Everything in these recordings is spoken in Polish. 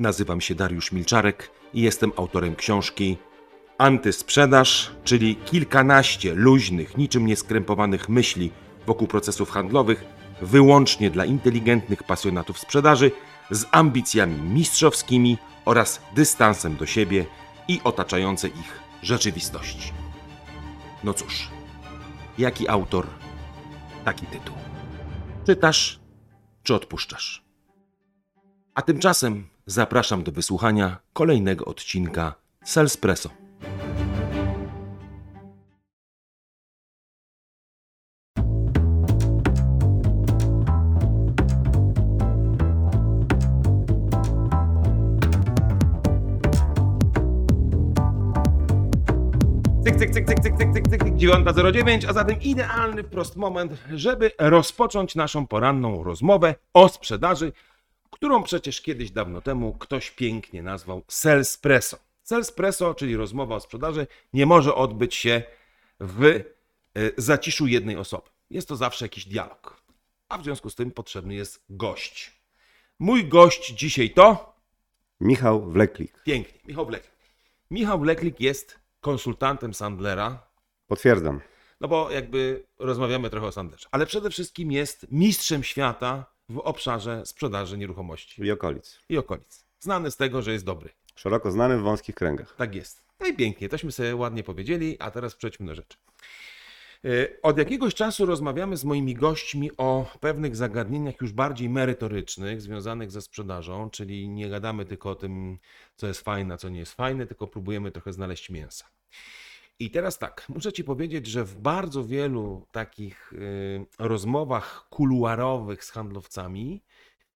Nazywam się Dariusz Milczarek i jestem autorem książki Antysprzedaż, czyli kilkanaście luźnych, niczym nieskrępowanych myśli wokół procesów handlowych, wyłącznie dla inteligentnych pasjonatów sprzedaży, z ambicjami mistrzowskimi oraz dystansem do siebie i otaczającej ich rzeczywistości. No cóż, jaki autor, taki tytuł. Czytasz czy odpuszczasz? A tymczasem zapraszam do wysłuchania kolejnego odcinka Salespresso. Cyk, cyk, cyk, cyk, cyk, cyk, cyk, cyk, 9.09, a zatem idealny wprost moment, żeby rozpocząć naszą poranną rozmowę o sprzedaży, którą przecież kiedyś dawno temu ktoś pięknie nazwał Salespresso. Salespresso, czyli rozmowa o sprzedaży, nie może odbyć się w e, zaciszu jednej osoby. Jest to zawsze jakiś dialog, a w związku z tym potrzebny jest gość. Mój gość dzisiaj to Michał Wleklik. pięknie, Michał Wleklik. Michał Wleklik jest konsultantem Sandlera, Potwierdzam. no bo jakby rozmawiamy trochę o Sandlerze, ale przede wszystkim jest mistrzem świata w obszarze sprzedaży nieruchomości I okolic. i okolic. Znany z tego, że jest dobry. Szeroko znany w wąskich kręgach. Tak jest. No i pięknie, tośmy sobie ładnie powiedzieli, a teraz przejdźmy do rzeczy. Yy, Od jakiegoś czasu rozmawiamy z moimi gośćmi o pewnych zagadnieniach już bardziej merytorycznych, związanych ze sprzedażą, czyli nie gadamy tylko o tym, co jest fajne, a co nie jest fajne, tylko próbujemy trochę znaleźć mięsa. I teraz tak, muszę Ci powiedzieć, że w bardzo wielu takich yy, rozmowach kuluarowych z handlowcami,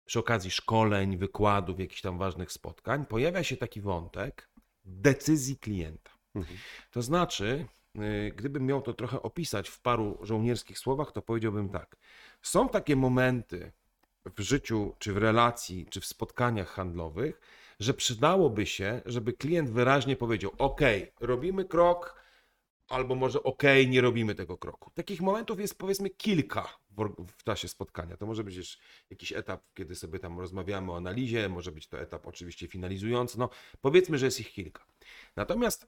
przy okazji szkoleń, wykładów, jakichś tam ważnych spotkań, pojawia się taki wątek decyzji klienta. Mhm. To znaczy, y, gdybym miał to trochę opisać w paru żołnierskich słowach, to powiedziałbym tak. Są takie momenty w życiu, czy w relacji, czy w spotkaniach handlowych, że przydałoby się, żeby klient wyraźnie powiedział: OK, robimy krok, albo może OK, nie robimy tego kroku. Takich momentów jest powiedzmy kilka w, w czasie spotkania. To może być jakiś etap, kiedy sobie tam rozmawiamy o analizie, może być to etap oczywiście finalizujący. No, powiedzmy, że jest ich kilka. Natomiast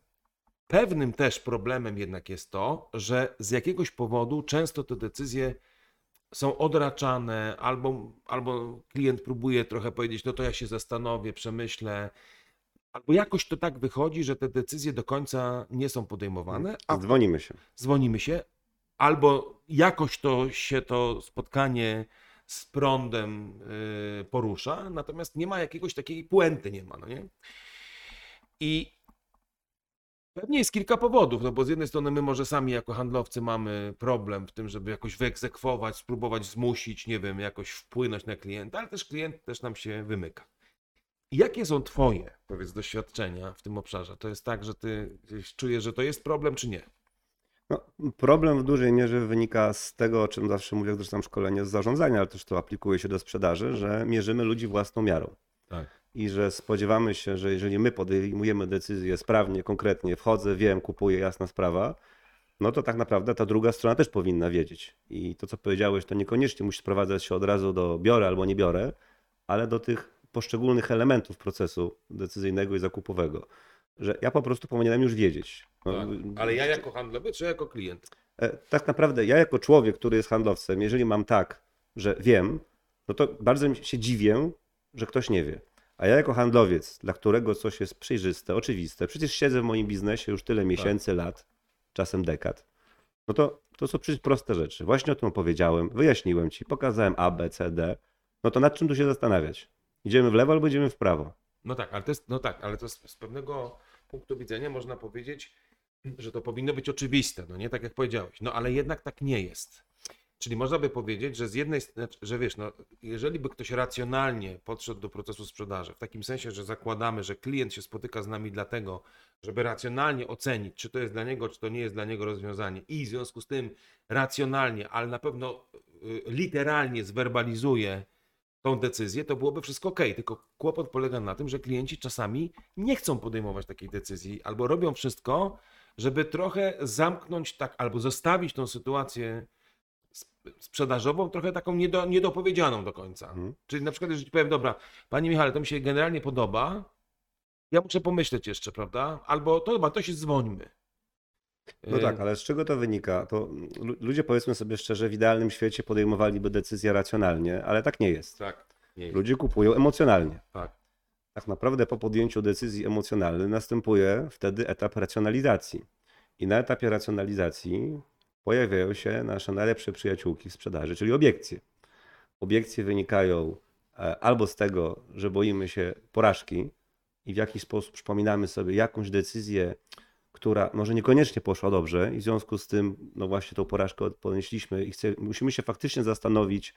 pewnym też problemem jednak jest to, że z jakiegoś powodu często te decyzje są odraczane, albo, albo klient próbuje trochę powiedzieć, no to ja się zastanowię, przemyślę, albo jakoś to tak wychodzi, że te decyzje do końca nie są podejmowane, a Dzwonimy się. dzwonimy się, albo jakoś to się to spotkanie z prądem y, porusza, natomiast nie ma jakiegoś takiej puenty, nie ma, no nie? I pewnie jest kilka powodów, no bo z jednej strony my może sami jako handlowcy mamy problem w tym, żeby jakoś wyegzekwować, spróbować zmusić, nie wiem, jakoś wpłynąć na klienta, ale też klient też nam się wymyka. Jakie są Twoje, powiedz, doświadczenia w tym obszarze? To jest tak, że Ty czujesz, że to jest problem, czy nie? No, problem w dużej mierze wynika z tego, o czym zawsze mówię, zresztą szkolenie z zarządzania, ale też to aplikuje się do sprzedaży, że mierzymy ludzi własną miarą. Tak. I że spodziewamy się, że jeżeli my podejmujemy decyzję sprawnie, konkretnie, wchodzę, wiem, kupuję, jasna sprawa, no to tak naprawdę ta druga strona też powinna wiedzieć. I to, co powiedziałeś, to niekoniecznie musi sprowadzać się od razu do biorę albo nie biorę, ale do tych poszczególnych elementów procesu decyzyjnego i zakupowego. Że ja po prostu powinienem już wiedzieć. No, Tak. Ale ja jako handlowy, czy jako klient? E, Tak naprawdę ja jako człowiek, który jest handlowcem, jeżeli mam tak, że wiem, no to bardzo mi się dziwię, że ktoś nie wie. A ja jako handlowiec, dla którego coś jest przejrzyste, oczywiste, przecież siedzę w moim biznesie już tyle miesięcy, lat, czasem dekad, no to to są przecież proste rzeczy. Właśnie o tym opowiedziałem, wyjaśniłem ci, pokazałem A, B, C, D. No to nad czym tu się zastanawiać? Idziemy w lewo albo idziemy w prawo? No tak, ale to jest, no tak, ale to z, z pewnego punktu widzenia można powiedzieć, że to powinno być oczywiste, no nie tak jak powiedziałeś. No ale jednak tak nie jest. Czyli można by powiedzieć, że z jednej strony, że wiesz, no, jeżeli by ktoś racjonalnie podszedł do procesu sprzedaży, w takim sensie, że zakładamy, że klient się spotyka z nami dlatego, żeby racjonalnie ocenić, czy to jest dla niego, czy to nie jest dla niego rozwiązanie i w związku z tym racjonalnie, ale na pewno y, literalnie zwerbalizuje tą decyzję, to byłoby wszystko ok. Tylko kłopot polega na tym, że klienci czasami nie chcą podejmować takiej decyzji albo robią wszystko, żeby trochę zamknąć tak, albo zostawić tą sytuację sp- sprzedażową, trochę taką niedo, niedopowiedzianą do końca. Mhm. Czyli na przykład, jeżeli powiem, dobra, panie Michale, to mi się generalnie podoba, ja muszę pomyśleć jeszcze, prawda? Albo to chyba, to się dzwońmy. No Y, tak, ale z czego to wynika? To lu- ludzie, powiedzmy sobie szczerze, w idealnym świecie podejmowaliby decyzje racjonalnie, ale tak nie jest. Tak. Nie jest. Ludzie kupują emocjonalnie. Tak. Tak naprawdę po podjęciu decyzji emocjonalnej następuje wtedy etap racjonalizacji. I na etapie racjonalizacji pojawiają się nasze najlepsze przyjaciółki w sprzedaży, czyli obiekcje. Obiekcje wynikają e, albo z tego, że boimy się porażki i w jakiś sposób przypominamy sobie jakąś decyzję, która może niekoniecznie poszła dobrze i w związku z tym, no właśnie tą porażkę ponieśliśmy i musimy się faktycznie zastanowić,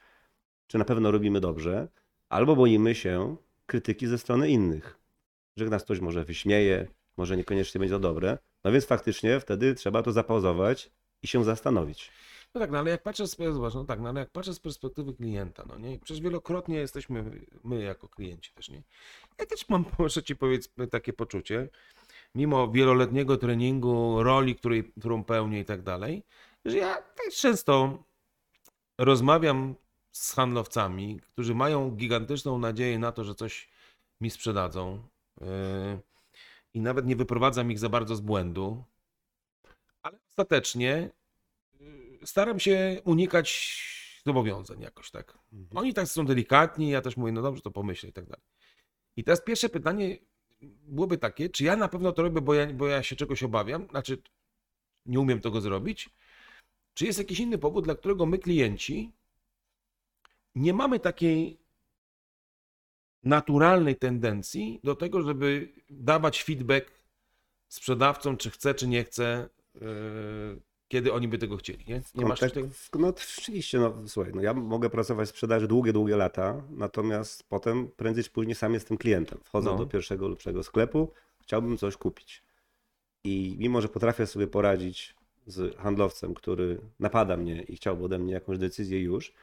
czy na pewno robimy dobrze, albo boimy się krytyki ze strony innych, że nas ktoś może wyśmieje, może niekoniecznie będzie to dobre. No więc faktycznie wtedy trzeba to zapauzować i się zastanowić. No tak, no ale jak patrzę z, zobacz, no tak, no ale jak patrzę z perspektywy klienta, no nie, przecież wielokrotnie jesteśmy my jako klienci też, nie? Ja też mam, muszę ci powiedzieć, takie poczucie, mimo wieloletniego treningu, roli, której, którą pełnię i tak dalej, że ja też często rozmawiam z handlowcami, którzy mają gigantyczną nadzieję na to, że coś mi sprzedadzą yy, i nawet nie wyprowadzam ich za bardzo z błędu, ale ostatecznie yy, staram się unikać zobowiązań jakoś tak. Oni tak są delikatni, ja też mówię, no dobrze, to pomyślę i tak dalej. I teraz pierwsze pytanie byłoby takie, czy ja na pewno to robię, bo ja, bo ja się czegoś obawiam, znaczy nie umiem tego zrobić, czy jest jakiś inny powód, dla którego my klienci nie mamy takiej naturalnej tendencji do tego, żeby dawać feedback sprzedawcom, czy chce, czy nie chce, yy, kiedy oni by tego chcieli, nie? Nie masz Kontek- tego? No oczywiście, no słuchaj, no ja mogę pracować w sprzedaży długie, długie lata, natomiast potem prędzej czy później sam jestem klientem. Wchodzę No. do pierwszego lepszego sklepu, chciałbym coś kupić. I mimo, że potrafię sobie poradzić z handlowcem, który napada mnie i chciałby ode mnie jakąś decyzję już,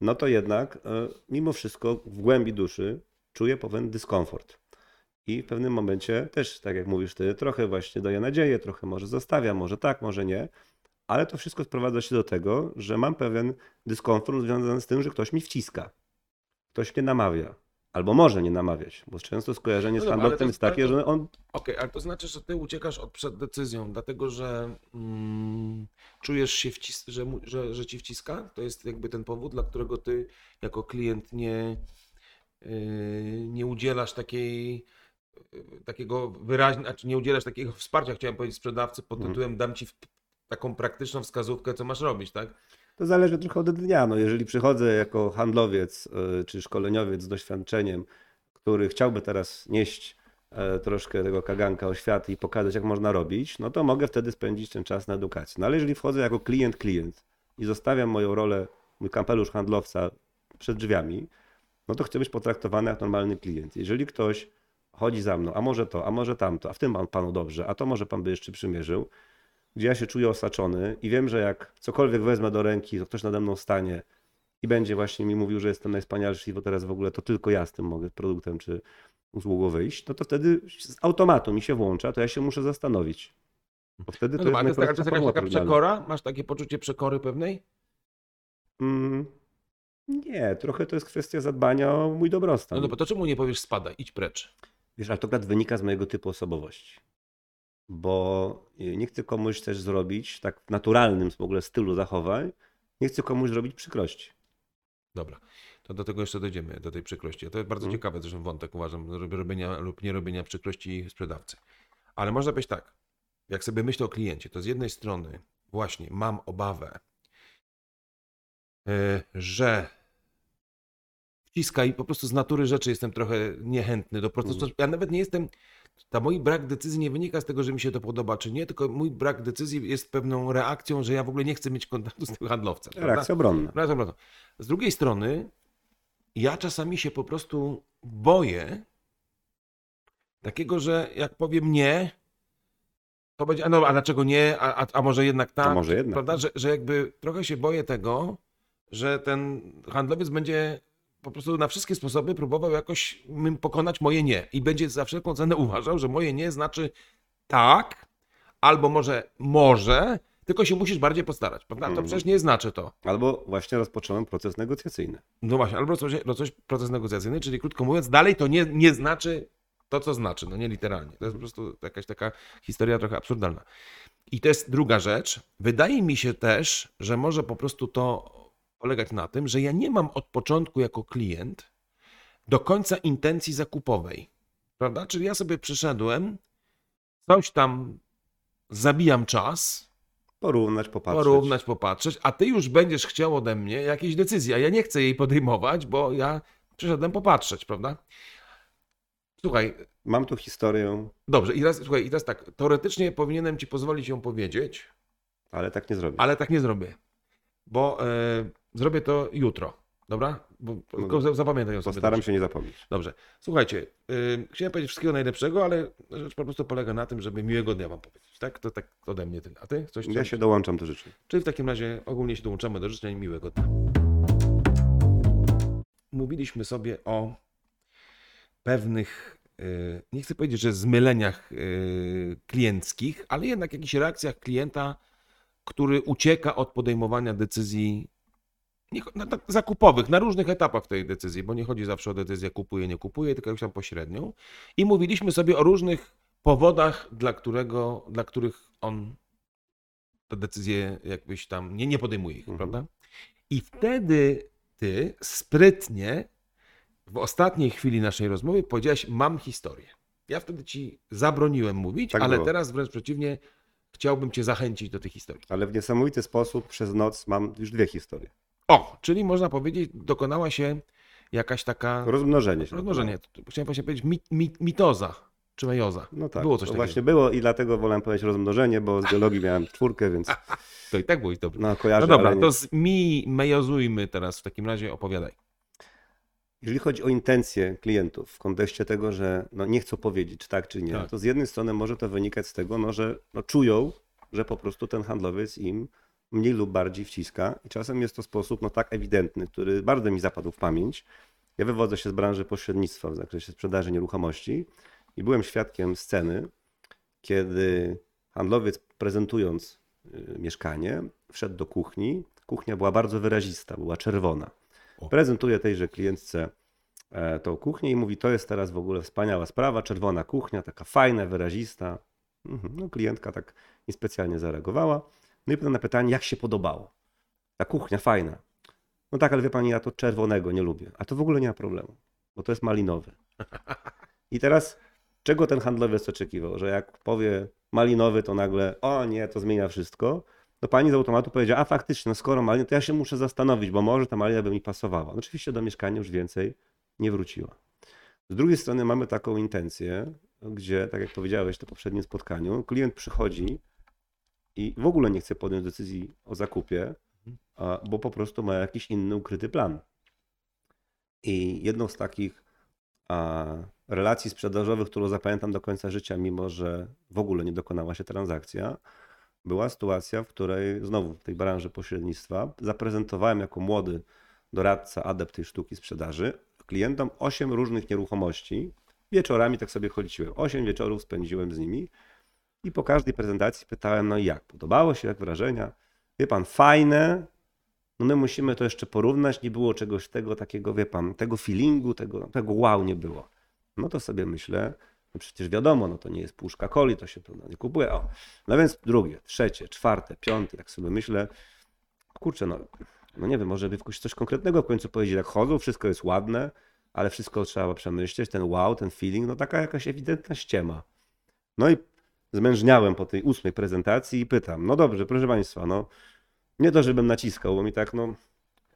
no to jednak e, mimo wszystko w głębi duszy czuję pewien dyskomfort. I w pewnym momencie też, tak jak mówisz ty, trochę właśnie daję nadzieję, trochę może zostawiam, może tak, może nie, ale to wszystko sprowadza się do tego, że mam pewien dyskomfort związany z tym, że ktoś mi wciska. Ktoś mnie namawia. Albo może nie namawiać, bo często skojarzenie No z handlowcem to- jest takie, to- że on Okej, ale to znaczy, że ty uciekasz od przed decyzją, dlatego że mm, czujesz się, wcis- że, że, że ci wciska? To jest jakby ten powód, dla którego ty jako klient nie, yy, nie udzielasz takiej, yy, takiego wyraźnego, znaczy nie udzielasz takiego wsparcia, chciałem powiedzieć sprzedawcy pod Mhm. tytułem dam ci taką praktyczną wskazówkę, co masz robić, tak? To zależy trochę od dnia. No, jeżeli przychodzę jako handlowiec y, czy szkoleniowiec z doświadczeniem, który chciałby teraz nieść e, troszkę tego kaganka o świat i pokazać, jak można robić, no to mogę wtedy spędzić ten czas na edukacji. No ale jeżeli wchodzę jako klient, klient i zostawiam moją rolę, mój kampelusz handlowca przed drzwiami, no to chcę być potraktowany jak normalny klient. Jeżeli ktoś chodzi za mną, a może to, a może tamto, a w tym pan, panu dobrze, a to może pan by jeszcze przymierzył, gdzie ja się czuję osaczony i wiem, że jak cokolwiek wezmę do ręki, to ktoś nade mną stanie i będzie właśnie mi mówił, że jestem najwspanialszy, bo teraz w ogóle to tylko ja z tym mogę produktem czy usługą wyjść, no to wtedy z automatu mi się włącza, to ja się muszę zastanowić. Bo wtedy No to jest to jest, taka, to jest jakaś taka przekora? Masz takie poczucie przekory pewnej? Mm, nie, trochę to jest kwestia zadbania o mój dobrostan. No dobra, to czemu nie powiesz spadaj, idź precz? Wiesz, ale to akurat wynika z mojego typu osobowości. Bo y, nie chcę komuś też zrobić, tak w naturalnym w ogóle stylu zachowań, nie chcę komuś zrobić przykrości. Dobra, to do tego jeszcze dojdziemy, do tej przykrości. To jest bardzo Mhm. ciekawe zresztą wątek, uważam, rob- robienia lub nie robienia przykrości sprzedawcy. Ale można być tak, jak sobie myślę o kliencie, to z jednej strony właśnie mam obawę, e, że wciska i po prostu z natury rzeczy jestem trochę niechętny do procesu. Mhm. Ja nawet nie jestem, ta mój brak decyzji nie wynika z tego, że mi się to podoba czy nie, tylko mój brak decyzji jest pewną reakcją, że ja w ogóle nie chcę mieć kontaktu z tym handlowcem. Reakcja obronna. Wracam, wracam. Z drugiej strony, ja czasami się po prostu boję takiego, że jak powiem nie, to będzie, a no, a dlaczego nie, a, a, a może jednak tak, A może jednak. prawda, że, że jakby trochę się boję tego, że ten handlowiec będzie po prostu na wszystkie sposoby próbował jakoś pokonać moje nie i będzie za wszelką cenę uważał, że moje nie znaczy tak, albo może może, Tylko się musisz bardziej postarać, prawda? To Mhm. przecież nie znaczy to. Albo właśnie rozpocząłem proces negocjacyjny. No właśnie, albo coś proces negocjacyjny, czyli krótko mówiąc, dalej to nie, nie znaczy to, co znaczy, no nie literalnie. To jest po prostu jakaś taka historia trochę absurdalna. I to jest druga rzecz. Wydaje mi się też, że może po prostu to polegać na tym, że ja nie mam od początku jako klient do końca intencji zakupowej. Prawda? Czyli ja sobie przyszedłem, coś tam zabijam czas, Porównać, popatrzeć. porównać, popatrzeć, a ty już będziesz chciał ode mnie jakiejś decyzji, a ja nie chcę jej podejmować, bo ja przyszedłem popatrzeć, prawda? Słuchaj, Mam tu historię, dobrze, i teraz, słuchaj, i teraz tak, teoretycznie powinienem ci pozwolić ją powiedzieć, ale tak nie zrobię. ale tak nie zrobię, bo e, zrobię to jutro, dobra? Bo, tylko za- zapamiętaj sobie. Postaram dobrze. się nie zapomnieć. Dobrze, słuchajcie, y, chciałem powiedzieć wszystkiego najlepszego, ale rzecz po prostu polega na tym, żeby miłego dnia wam powiedzieć, tak? To tak ode mnie tyle. A ty? Coś Ja się dołączam do życzeń. Czyli w takim razie ogólnie się dołączamy do życzeń miłego dnia. Mówiliśmy sobie o pewnych, y, nie chcę powiedzieć, że zmyleniach y, klienckich, ale jednak jakichś reakcjach klienta, który ucieka od podejmowania decyzji nie, na, na, zakupowych, na różnych etapach tej decyzji, bo nie chodzi zawsze o decyzję kupuje, nie kupuje, tylko jakąś tam pośrednią. I mówiliśmy sobie o różnych powodach, dla, którego, dla których on te decyzje jakbyś tam nie, nie podejmuje ich, Mhm. prawda? I wtedy ty sprytnie w ostatniej chwili naszej rozmowy powiedziałeś, mam historię. Ja wtedy ci zabroniłem mówić, Tak ale było. teraz wręcz przeciwnie, chciałbym cię zachęcić do tej historii. Ale w niesamowity sposób przez noc mam już dwie historie. O, czyli można powiedzieć, dokonała się jakaś taka Rozmnożenie się. rozmnożenie. Chciałem właśnie powiedzieć mit, mit, mitoza, czy mejoza. No tak, Było coś takiego. właśnie było i dlatego wolałem powiedzieć rozmnożenie, bo z biologii miałem czwórkę, więc To i tak było i dobrze. no No kojarzę, dobra, ale nie. to z, mi mejozujmy teraz w takim razie, opowiadaj. Jeżeli chodzi o intencje klientów w kontekście tego, że no nie chcą powiedzieć, czy tak, czy nie, Tak. to z jednej strony może to wynikać z tego, no, że no czują, że po prostu ten handlowiec im mniej lub bardziej wciska i czasem jest to sposób no, tak ewidentny, który bardzo mi zapadł w pamięć. Ja wywodzę się z branży pośrednictwa w zakresie sprzedaży nieruchomości i byłem świadkiem sceny, kiedy handlowiec prezentując y, mieszkanie wszedł do kuchni. Kuchnia była bardzo wyrazista, była czerwona. Prezentuje tejże klientce e, tą kuchnię i mówi, to jest teraz w ogóle wspaniała sprawa, czerwona kuchnia, taka fajna, wyrazista. Mhm. No, klientka tak niespecjalnie zareagowała. No i pyta na pytanie, jak się podobało? Ta kuchnia fajna. No tak, ale wie pani, ja to czerwonego nie lubię. A to w ogóle nie ma problemu, bo to jest malinowy. I teraz, czego ten handlowiec oczekiwał? Że jak powie malinowy, to nagle, o nie, to zmienia wszystko. To pani z automatu powiedziała, a faktycznie, no skoro malina, to ja się muszę zastanowić, bo może ta malina by mi pasowała. No oczywiście do mieszkania już więcej nie wróciła. Z drugiej strony mamy taką intencję, gdzie, tak jak powiedziałeś to poprzednim spotkaniu, klient przychodzi i w ogóle nie chce podjąć decyzji o zakupie, a- bo po prostu ma jakiś inny ukryty plan. I jedną z takich relacji sprzedażowych, którą zapamiętam do końca życia, mimo że w ogóle nie dokonała się transakcja, była sytuacja, w której znowu w tej branży pośrednictwa zaprezentowałem jako młody doradca, adept tej sztuki sprzedaży klientom osiem różnych nieruchomości. Wieczorami tak sobie chodziłem. Osiem wieczorów spędziłem z nimi i po każdej prezentacji pytałem, no i jak? Podobało się, jak wrażenia? Wie pan, fajne, no my musimy to jeszcze porównać, nie było czegoś tego takiego, wie pan, tego feelingu, tego, tego wow nie było. No to sobie myślę, no przecież wiadomo, no to nie jest puszka coli, to się prawda, nie kupuje. O. No więc drugie, trzecie, czwarte, piąte, tak sobie myślę, kurczę, no, no nie wiem, może by coś konkretnego w końcu powiedzieć, jak chodzą, wszystko jest ładne, ale wszystko trzeba przemyśleć, ten wow, ten feeling, no taka jakaś ewidentna ściema. No i zmężniałem po tej ósmej prezentacji i pytam, no dobrze, proszę Państwa, no nie to, żebym naciskał, bo mi tak, no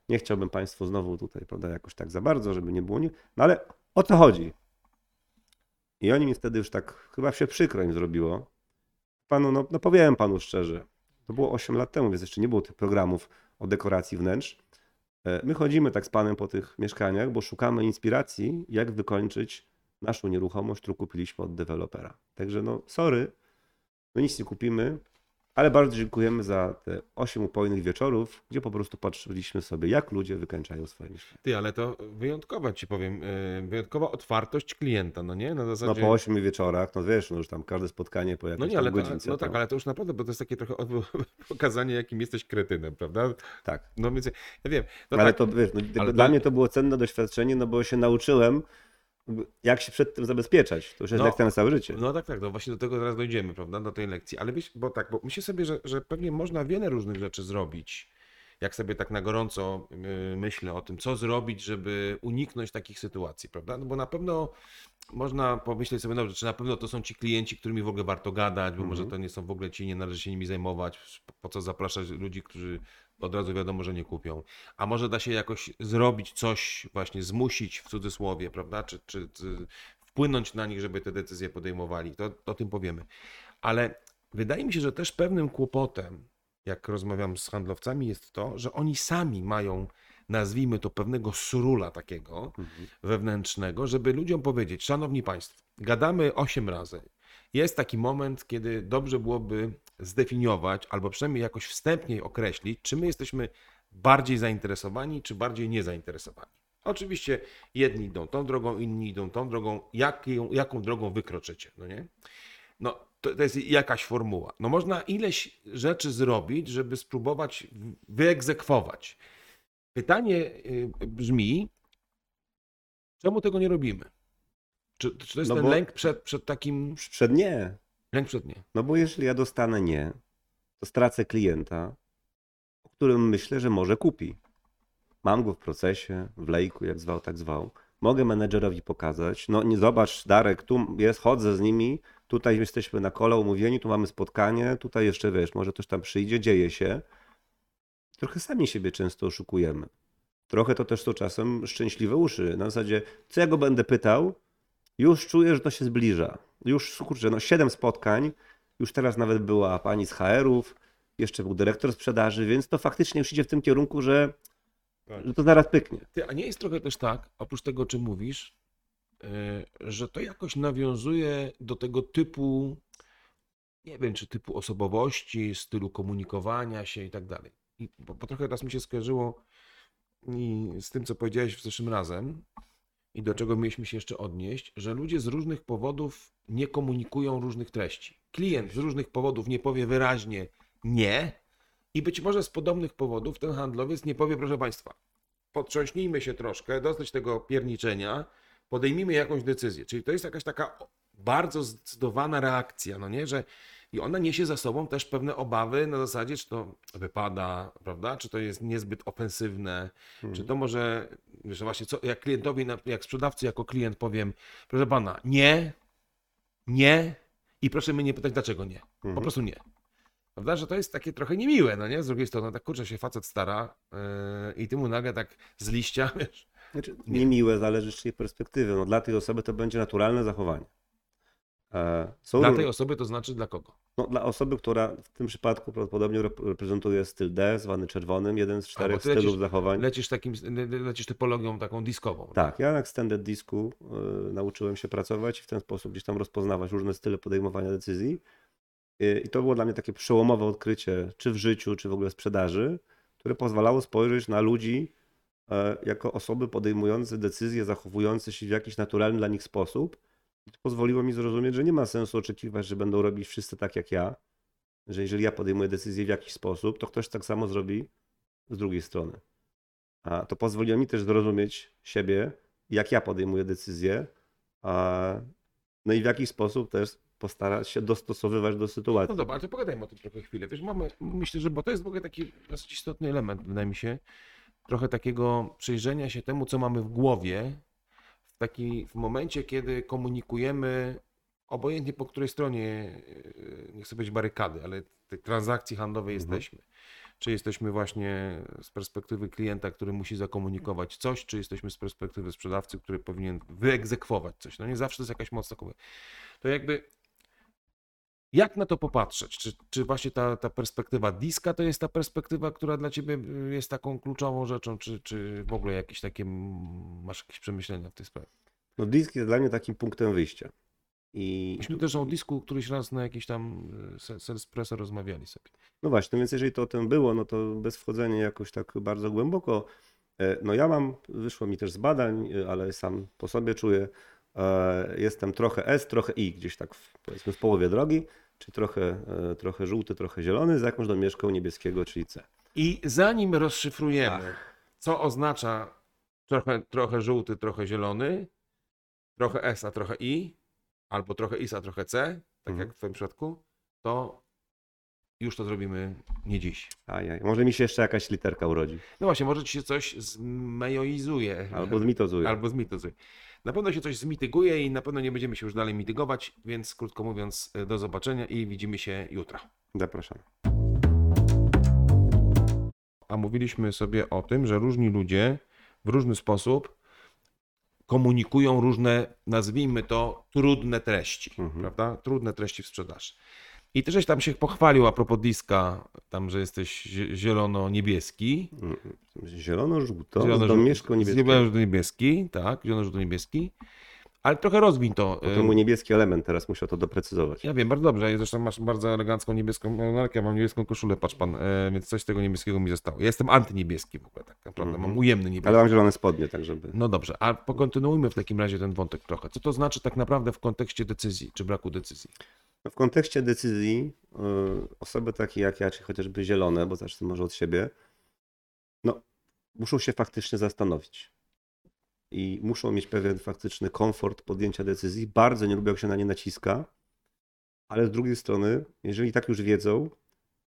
nie chciałbym Państwu znowu tutaj, prawda, jakoś tak za bardzo, żeby nie było, nie... no ale o co chodzi? I oni mi wtedy już tak, chyba się przykro im zrobiło. Panu, no, no powiem Panu szczerze, to było 8 lat temu, więc jeszcze nie było tych programów o dekoracji wnętrz. E, My chodzimy tak z Panem po tych mieszkaniach, bo szukamy inspiracji, jak wykończyć naszą nieruchomość, którą kupiliśmy od dewelopera. Także no, sorry, my nic nie kupimy, Ale bardzo dziękujemy za te 8 upojnych wieczorów, gdzie po prostu patrzyliśmy sobie, jak ludzie wykańczają swoje myśli. Ty, ale to wyjątkowa ci powiem, e, wyjątkowa otwartość klienta, no nie? Na No zasadzie... po 8 wieczorach, no wiesz, no już tam każde spotkanie po jakieś No nie, ale to, godzince. no tak, ale to już naprawdę, bo to jest takie trochę pokazanie, jakim jesteś kretynem, prawda? tak. No więc ja wiem. No ale tak, to wiesz, no, dla to- mnie to było cenne doświadczenie, no bo się nauczyłem, jak się przed tym zabezpieczać. To już jest No, lekcja na całe życie. No tak, tak, no właśnie do tego zaraz dojdziemy, prawda, do tej lekcji. Ale bo tak, bo myślę sobie, że, że pewnie można wiele różnych rzeczy zrobić. Jak sobie tak na gorąco yy, myślę o tym, co zrobić, żeby uniknąć takich sytuacji, prawda? No bo na pewno można pomyśleć sobie, dobrze, czy na pewno to są ci klienci, którymi w ogóle warto gadać, bo może Mhm. to nie są w ogóle ci, nie należy się nimi zajmować, po- co zapraszać ludzi, którzy od razu wiadomo, że nie kupią. A może da się jakoś zrobić coś, właśnie zmusić w cudzysłowie, prawda? Czy, czy, czy wpłynąć na nich, żeby te decyzje podejmowali. To o tym powiemy. Ale wydaje mi się, że też pewnym kłopotem, jak rozmawiam z handlowcami, jest to, że oni sami mają, nazwijmy to, pewnego surula takiego Mhm. wewnętrznego, żeby ludziom powiedzieć, szanowni państwo, gadamy 8 razy. Jest taki moment, kiedy dobrze byłoby zdefiniować, albo przynajmniej jakoś wstępnie określić, czy my jesteśmy bardziej zainteresowani, czy bardziej niezainteresowani. Oczywiście jedni idą tą drogą, inni idą tą drogą. Jaką, jaką drogą wykroczycie, no nie? No, to, to jest jakaś formuła. No można ileś rzeczy zrobić, żeby spróbować wyegzekwować. Pytanie y, brzmi, czemu tego nie robimy? Czy, czy to jest No ten lęk przed, przed takim... Przed nie. Lęk przed nie. No bo jeżeli ja dostanę nie, to stracę klienta, o którym myślę, że może kupi. Mam go w procesie, w lejku, jak zwał, tak zwał. Mogę menedżerowi pokazać. No nie zobacz, Darek, tu jest, chodzę z nimi, tutaj jesteśmy na kole umówieni, tu mamy spotkanie, tutaj jeszcze wiesz, może ktoś tam przyjdzie, dzieje się. Trochę sami siebie często oszukujemy. Trochę to też są czasem szczęśliwe uszy. Na zasadzie, co ja go będę pytał, już czuję, że to się zbliża. Już, kurczę, no siedem spotkań, już teraz nawet była pani z HR-ów, jeszcze był dyrektor sprzedaży, więc to faktycznie już idzie w tym kierunku, że, Tak. że to zaraz pyknie. Ty, a nie jest trochę też tak, oprócz tego, o czym mówisz, że to jakoś nawiązuje do tego typu, nie wiem, czy typu osobowości, stylu komunikowania się i tak dalej. I bo, bo trochę teraz mi się skojarzyło i z tym, co powiedziałeś w zeszłym razem i do czego mieliśmy się jeszcze odnieść, że ludzie z różnych powodów nie komunikują różnych treści. Klient z różnych powodów nie powie wyraźnie nie i być może z podobnych powodów ten handlowiec nie powie, proszę Państwa, potrząśnijmy się troszkę, dosyć tego pierniczenia, podejmijmy jakąś decyzję. Czyli to jest jakaś taka bardzo zdecydowana reakcja, no nie, że i ona niesie za sobą też pewne obawy na zasadzie, czy to wypada, prawda, czy to jest niezbyt ofensywne, czy to może, że właśnie co, jak klientowi, jak sprzedawcy jako klient powiem, proszę pana, nie, nie i proszę mnie nie pytać, dlaczego nie, po Mhm. prostu nie. Prawda, że to jest takie trochę niemiłe, no nie? Z drugiej strony, tak kurczę się facet stara yy, i ty mu nagle tak z liścia, wiesz, Znaczy, Nie. niemiłe, zależy z czyjej perspektywy. No, dla tej osoby to będzie naturalne zachowanie. E, Są dla tej osoby to znaczy dla kogo? no, dla osoby, która w tym przypadku prawdopodobnie rep- reprezentuje styl D, zwany czerwonym, jeden z czterech ty lecisz- stylów zachowań. Lecisz takim, le- lecisz typologią taką diskową. Tak, ja na Extended Disku y, nauczyłem się pracować i w ten sposób gdzieś tam rozpoznawać różne style podejmowania decyzji. Y, I to było dla mnie takie przełomowe odkrycie, czy w życiu, czy w ogóle w sprzedaży, które pozwalało spojrzeć na ludzi jako osoby podejmujące decyzje, zachowujące się w jakiś naturalny dla nich sposób. To pozwoliło mi zrozumieć, że nie ma sensu oczekiwać, że będą robić wszyscy tak jak ja, że jeżeli ja podejmuję decyzję w jakiś sposób, to ktoś tak samo zrobi z drugiej strony. A to pozwoliło mi też zrozumieć siebie, jak ja podejmuję decyzje, a, no i w jaki sposób też postarać się dostosowywać do sytuacji. No dobra, ale to pogadajmy o tym trochę chwilę. Wiesz, mamy, myślę, że bo to jest w ogóle taki dosyć istotny element, wydaje mi się, trochę takiego przyjrzenia się temu, co mamy w głowie, w taki, w momencie, kiedy komunikujemy, obojętnie po której stronie, yy, nie chcę być barykady, ale tej transakcji handlowej Mhm. jesteśmy. Czy jesteśmy właśnie z perspektywy klienta, który musi zakomunikować coś, czy jesteśmy z perspektywy sprzedawcy, który powinien wyegzekwować coś. No nie zawsze to jest jakaś moc takowa. To jakby jak na to popatrzeć? Czy, czy właśnie ta, ta perspektywa diska to jest ta perspektywa, która dla ciebie y, jest taką kluczową rzeczą, czy, czy w ogóle jakieś takie, masz jakieś przemyślenia w tej sprawie? No disk jest dla mnie takim punktem wyjścia. I Myśmy też o disku któryś raz na jakiś tam se- Selspresso rozmawiali sobie. no właśnie, więc jeżeli to o tym było, no to bez wchodzenia jakoś tak bardzo głęboko. e, No ja mam, wyszło mi też z badań, e, ale sam po sobie czuję, e, jestem trochę S, trochę I, gdzieś tak w, powiedzmy w połowie drogi, czyli trochę, e, trochę żółty, trochę zielony, z jakąś domieszką niebieskiego, czyli C. I zanim rozszyfrujemy, co oznacza trochę, trochę żółty, trochę zielony, trochę S, a trochę I, albo trochę IS, a trochę C, tak Mhm. jak w Twoim przypadku, to już to zrobimy nie dziś. Ajaj, może mi się jeszcze jakaś literka urodzi. No właśnie, może ci się coś zmejoizuje. Albo zmitozuje. Albo zmitozuje. Na pewno się coś zmityguje i na pewno nie będziemy się już dalej mitygować, więc krótko mówiąc, do zobaczenia i widzimy się jutro. Zapraszam. A mówiliśmy sobie o tym, że różni ludzie w różny sposób komunikują różne, nazwijmy to, trudne treści, Mhm. prawda? Trudne treści w sprzedaży. I ty żeś tam się pochwalił a propos diska, tam, że jesteś zie- zielono-niebieski. Mm, Zielono-żółto, Zielono- z domieszką niebieską. Zielono-niebieski, tak, zielono-żółto-niebieski. Ale trochę rozwiń to. To mu niebieski element, teraz musiał to doprecyzować. Ja wiem, bardzo dobrze. Zresztą masz bardzo elegancką niebieską markę, ja mam niebieską koszulę, patrz pan, e, więc coś z tego niebieskiego mi zostało. Ja jestem antyniebieski w ogóle, tak naprawdę. Mhm. Mam ujemny niebieski. Ale mam zielone spodnie, tak żeby... No dobrze, a pokontynuujmy w takim razie ten wątek trochę. Co to znaczy tak naprawdę w kontekście decyzji, czy braku decyzji? No W kontekście decyzji y, osoby takie jak ja, czy chociażby zielone, bo zacznę może od siebie, no muszą się faktycznie zastanowić. I muszą mieć pewien faktyczny komfort podjęcia decyzji. Bardzo nie lubią, jak się na nie naciska, ale z drugiej strony, jeżeli tak już wiedzą,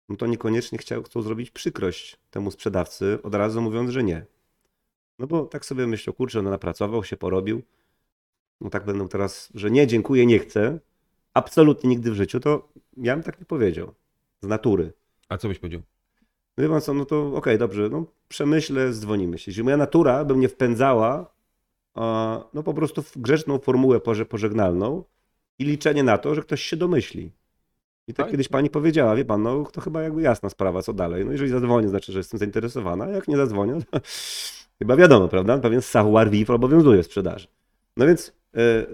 no to niekoniecznie chciał, chcą zrobić przykrość temu sprzedawcy, od razu mówiąc, że nie. No bo tak sobie myślą, kurczę, no napracował się, porobił. No tak będą teraz, że nie, dziękuję, nie chcę. Absolutnie nigdy w życiu, to ja bym tak nie powiedział. Z natury. A co byś powiedział? No wie pan co, no to okej, dobrze, no przemyślę, dzwonimy się. Jeśli moja natura by mnie wpędzała, no po prostu w grzeczną formułę pożegnalną i liczenie na to, że ktoś się domyśli. I tak Tak. kiedyś pani powiedziała, wie pan, no to chyba jakby jasna sprawa, co dalej. No jeżeli zadzwonię, znaczy, że jestem zainteresowana, a jak nie zadzwonię, to chyba wiadomo, prawda? Pewien savoir vivre obowiązuje w sprzedaży. No więc e,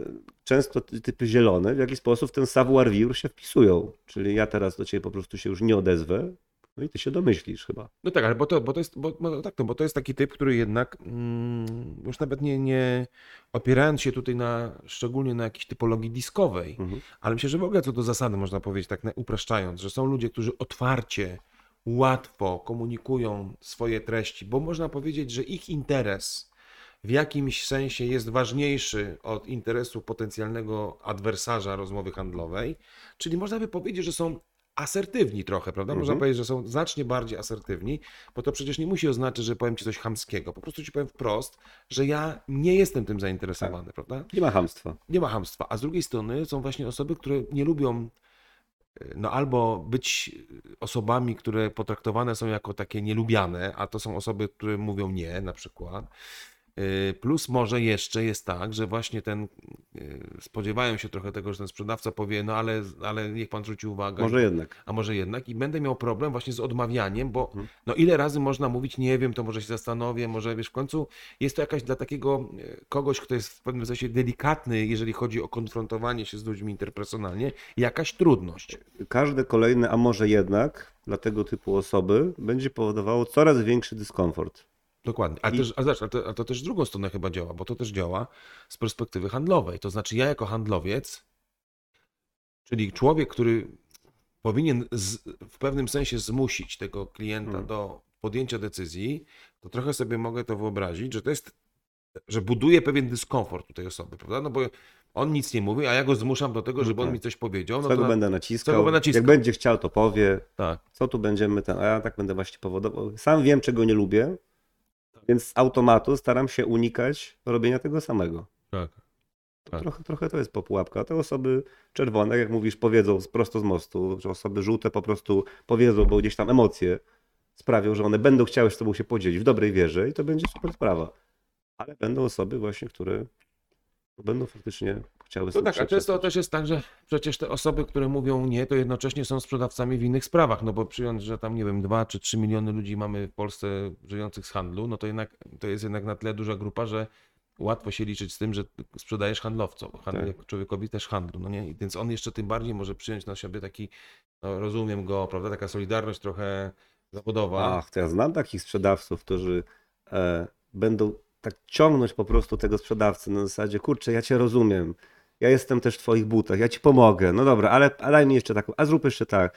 często ty- typy zielone w jakiś sposób w ten savoir vivre się wpisują. Czyli ja teraz do ciebie po prostu się już nie odezwę, no i ty się domyślisz chyba. No tak, ale bo to, bo to jest, bo, bo, tak, to, bo to jest taki typ, który jednak mm, już nawet nie, nie opierając się tutaj na, szczególnie na jakiejś typologii diskowej, Mhm. ale myślę, że w ogóle co do zasady można powiedzieć, tak upraszczając, że są ludzie, którzy otwarcie, łatwo komunikują swoje treści, bo można powiedzieć, że ich interes w jakimś sensie jest ważniejszy od interesu potencjalnego adwersarza rozmowy handlowej, czyli można by powiedzieć, że są asertywni trochę, prawda? Można Mhm. powiedzieć, że są znacznie bardziej asertywni, bo to przecież nie musi oznaczać, że powiem ci coś chamskiego. Po prostu ci powiem wprost, że ja nie jestem tym zainteresowany, prawda? Nie ma hamstwa. Nie ma hamstwa. A z drugiej strony są właśnie osoby, które nie lubią y, no albo być osobami, które potraktowane są jako takie nielubiane, a to są osoby, które mówią nie na przykład. Y, Plus może jeszcze jest tak, że właśnie ten, y, spodziewają się trochę tego, że ten sprzedawca powie, no ale, ale niech pan zwróci uwagę, Może jednak. a może jednak i będę miał problem właśnie z odmawianiem, bo Mhm. no ile razy można mówić, nie wiem, to może się zastanowię, może wiesz, w końcu jest to jakaś dla takiego e, kogoś, kto jest w pewnym sensie delikatny, jeżeli chodzi o konfrontowanie się z ludźmi interpersonalnie, jakaś trudność. Każde kolejne, a może jednak dla tego typu osoby będzie powodowało coraz większy dyskomfort. Dokładnie. A, I- też, a, zobacz, a, to, a to też w drugą stronę chyba działa, bo to też działa z perspektywy handlowej. To znaczy ja jako handlowiec, czyli człowiek, który powinien z, w pewnym sensie zmusić tego klienta Mhm. do podjęcia decyzji, to trochę sobie mogę to wyobrazić, że to jest, że buduje pewien dyskomfort u tej osoby, prawda? No bo on nic nie mówi, a ja go zmuszam do tego, No żeby on tak. mi coś powiedział. No Co to go na- będę naciskał? będę naciskał? Jak będzie chciał, to powie. tak. Co tu będziemy ten, a ja tak będę właśnie powodował. Sam wiem, czego nie lubię, więc z automatu staram się unikać robienia tego samego. Tak. Tak. Trochę, trochę to jest popułapka. Te osoby czerwone, jak mówisz, powiedzą prosto z mostu, że osoby żółte po prostu powiedzą, bo gdzieś tam emocje sprawią, że one będą chciały z tobą się podzielić w dobrej wierze i to będzie super sprawa. Ale będą osoby właśnie, które będą faktycznie chciały No tak, a często też jest tak, że przecież te osoby, które mówią nie, to jednocześnie są sprzedawcami w innych sprawach, no bo przyjąć, że tam, nie wiem, 2 czy 3 miliony ludzi mamy w Polsce żyjących z handlu, no to jednak to jest jednak na tyle duża grupa, że łatwo się liczyć z tym, że sprzedajesz handlowcom, handl- Tak. człowiekowi też handlu, no nie? Więc on jeszcze tym bardziej może przyjąć na siebie taki, no rozumiem go, prawda, taka solidarność trochę zawodowa. Ach, to ja znam takich sprzedawców, którzy e, będą tak ciągnąć po prostu tego sprzedawcę na zasadzie, kurczę, ja cię rozumiem, ja jestem też w twoich butach, ja ci pomogę, no dobra, ale a daj mi jeszcze taką, a zrób jeszcze tak.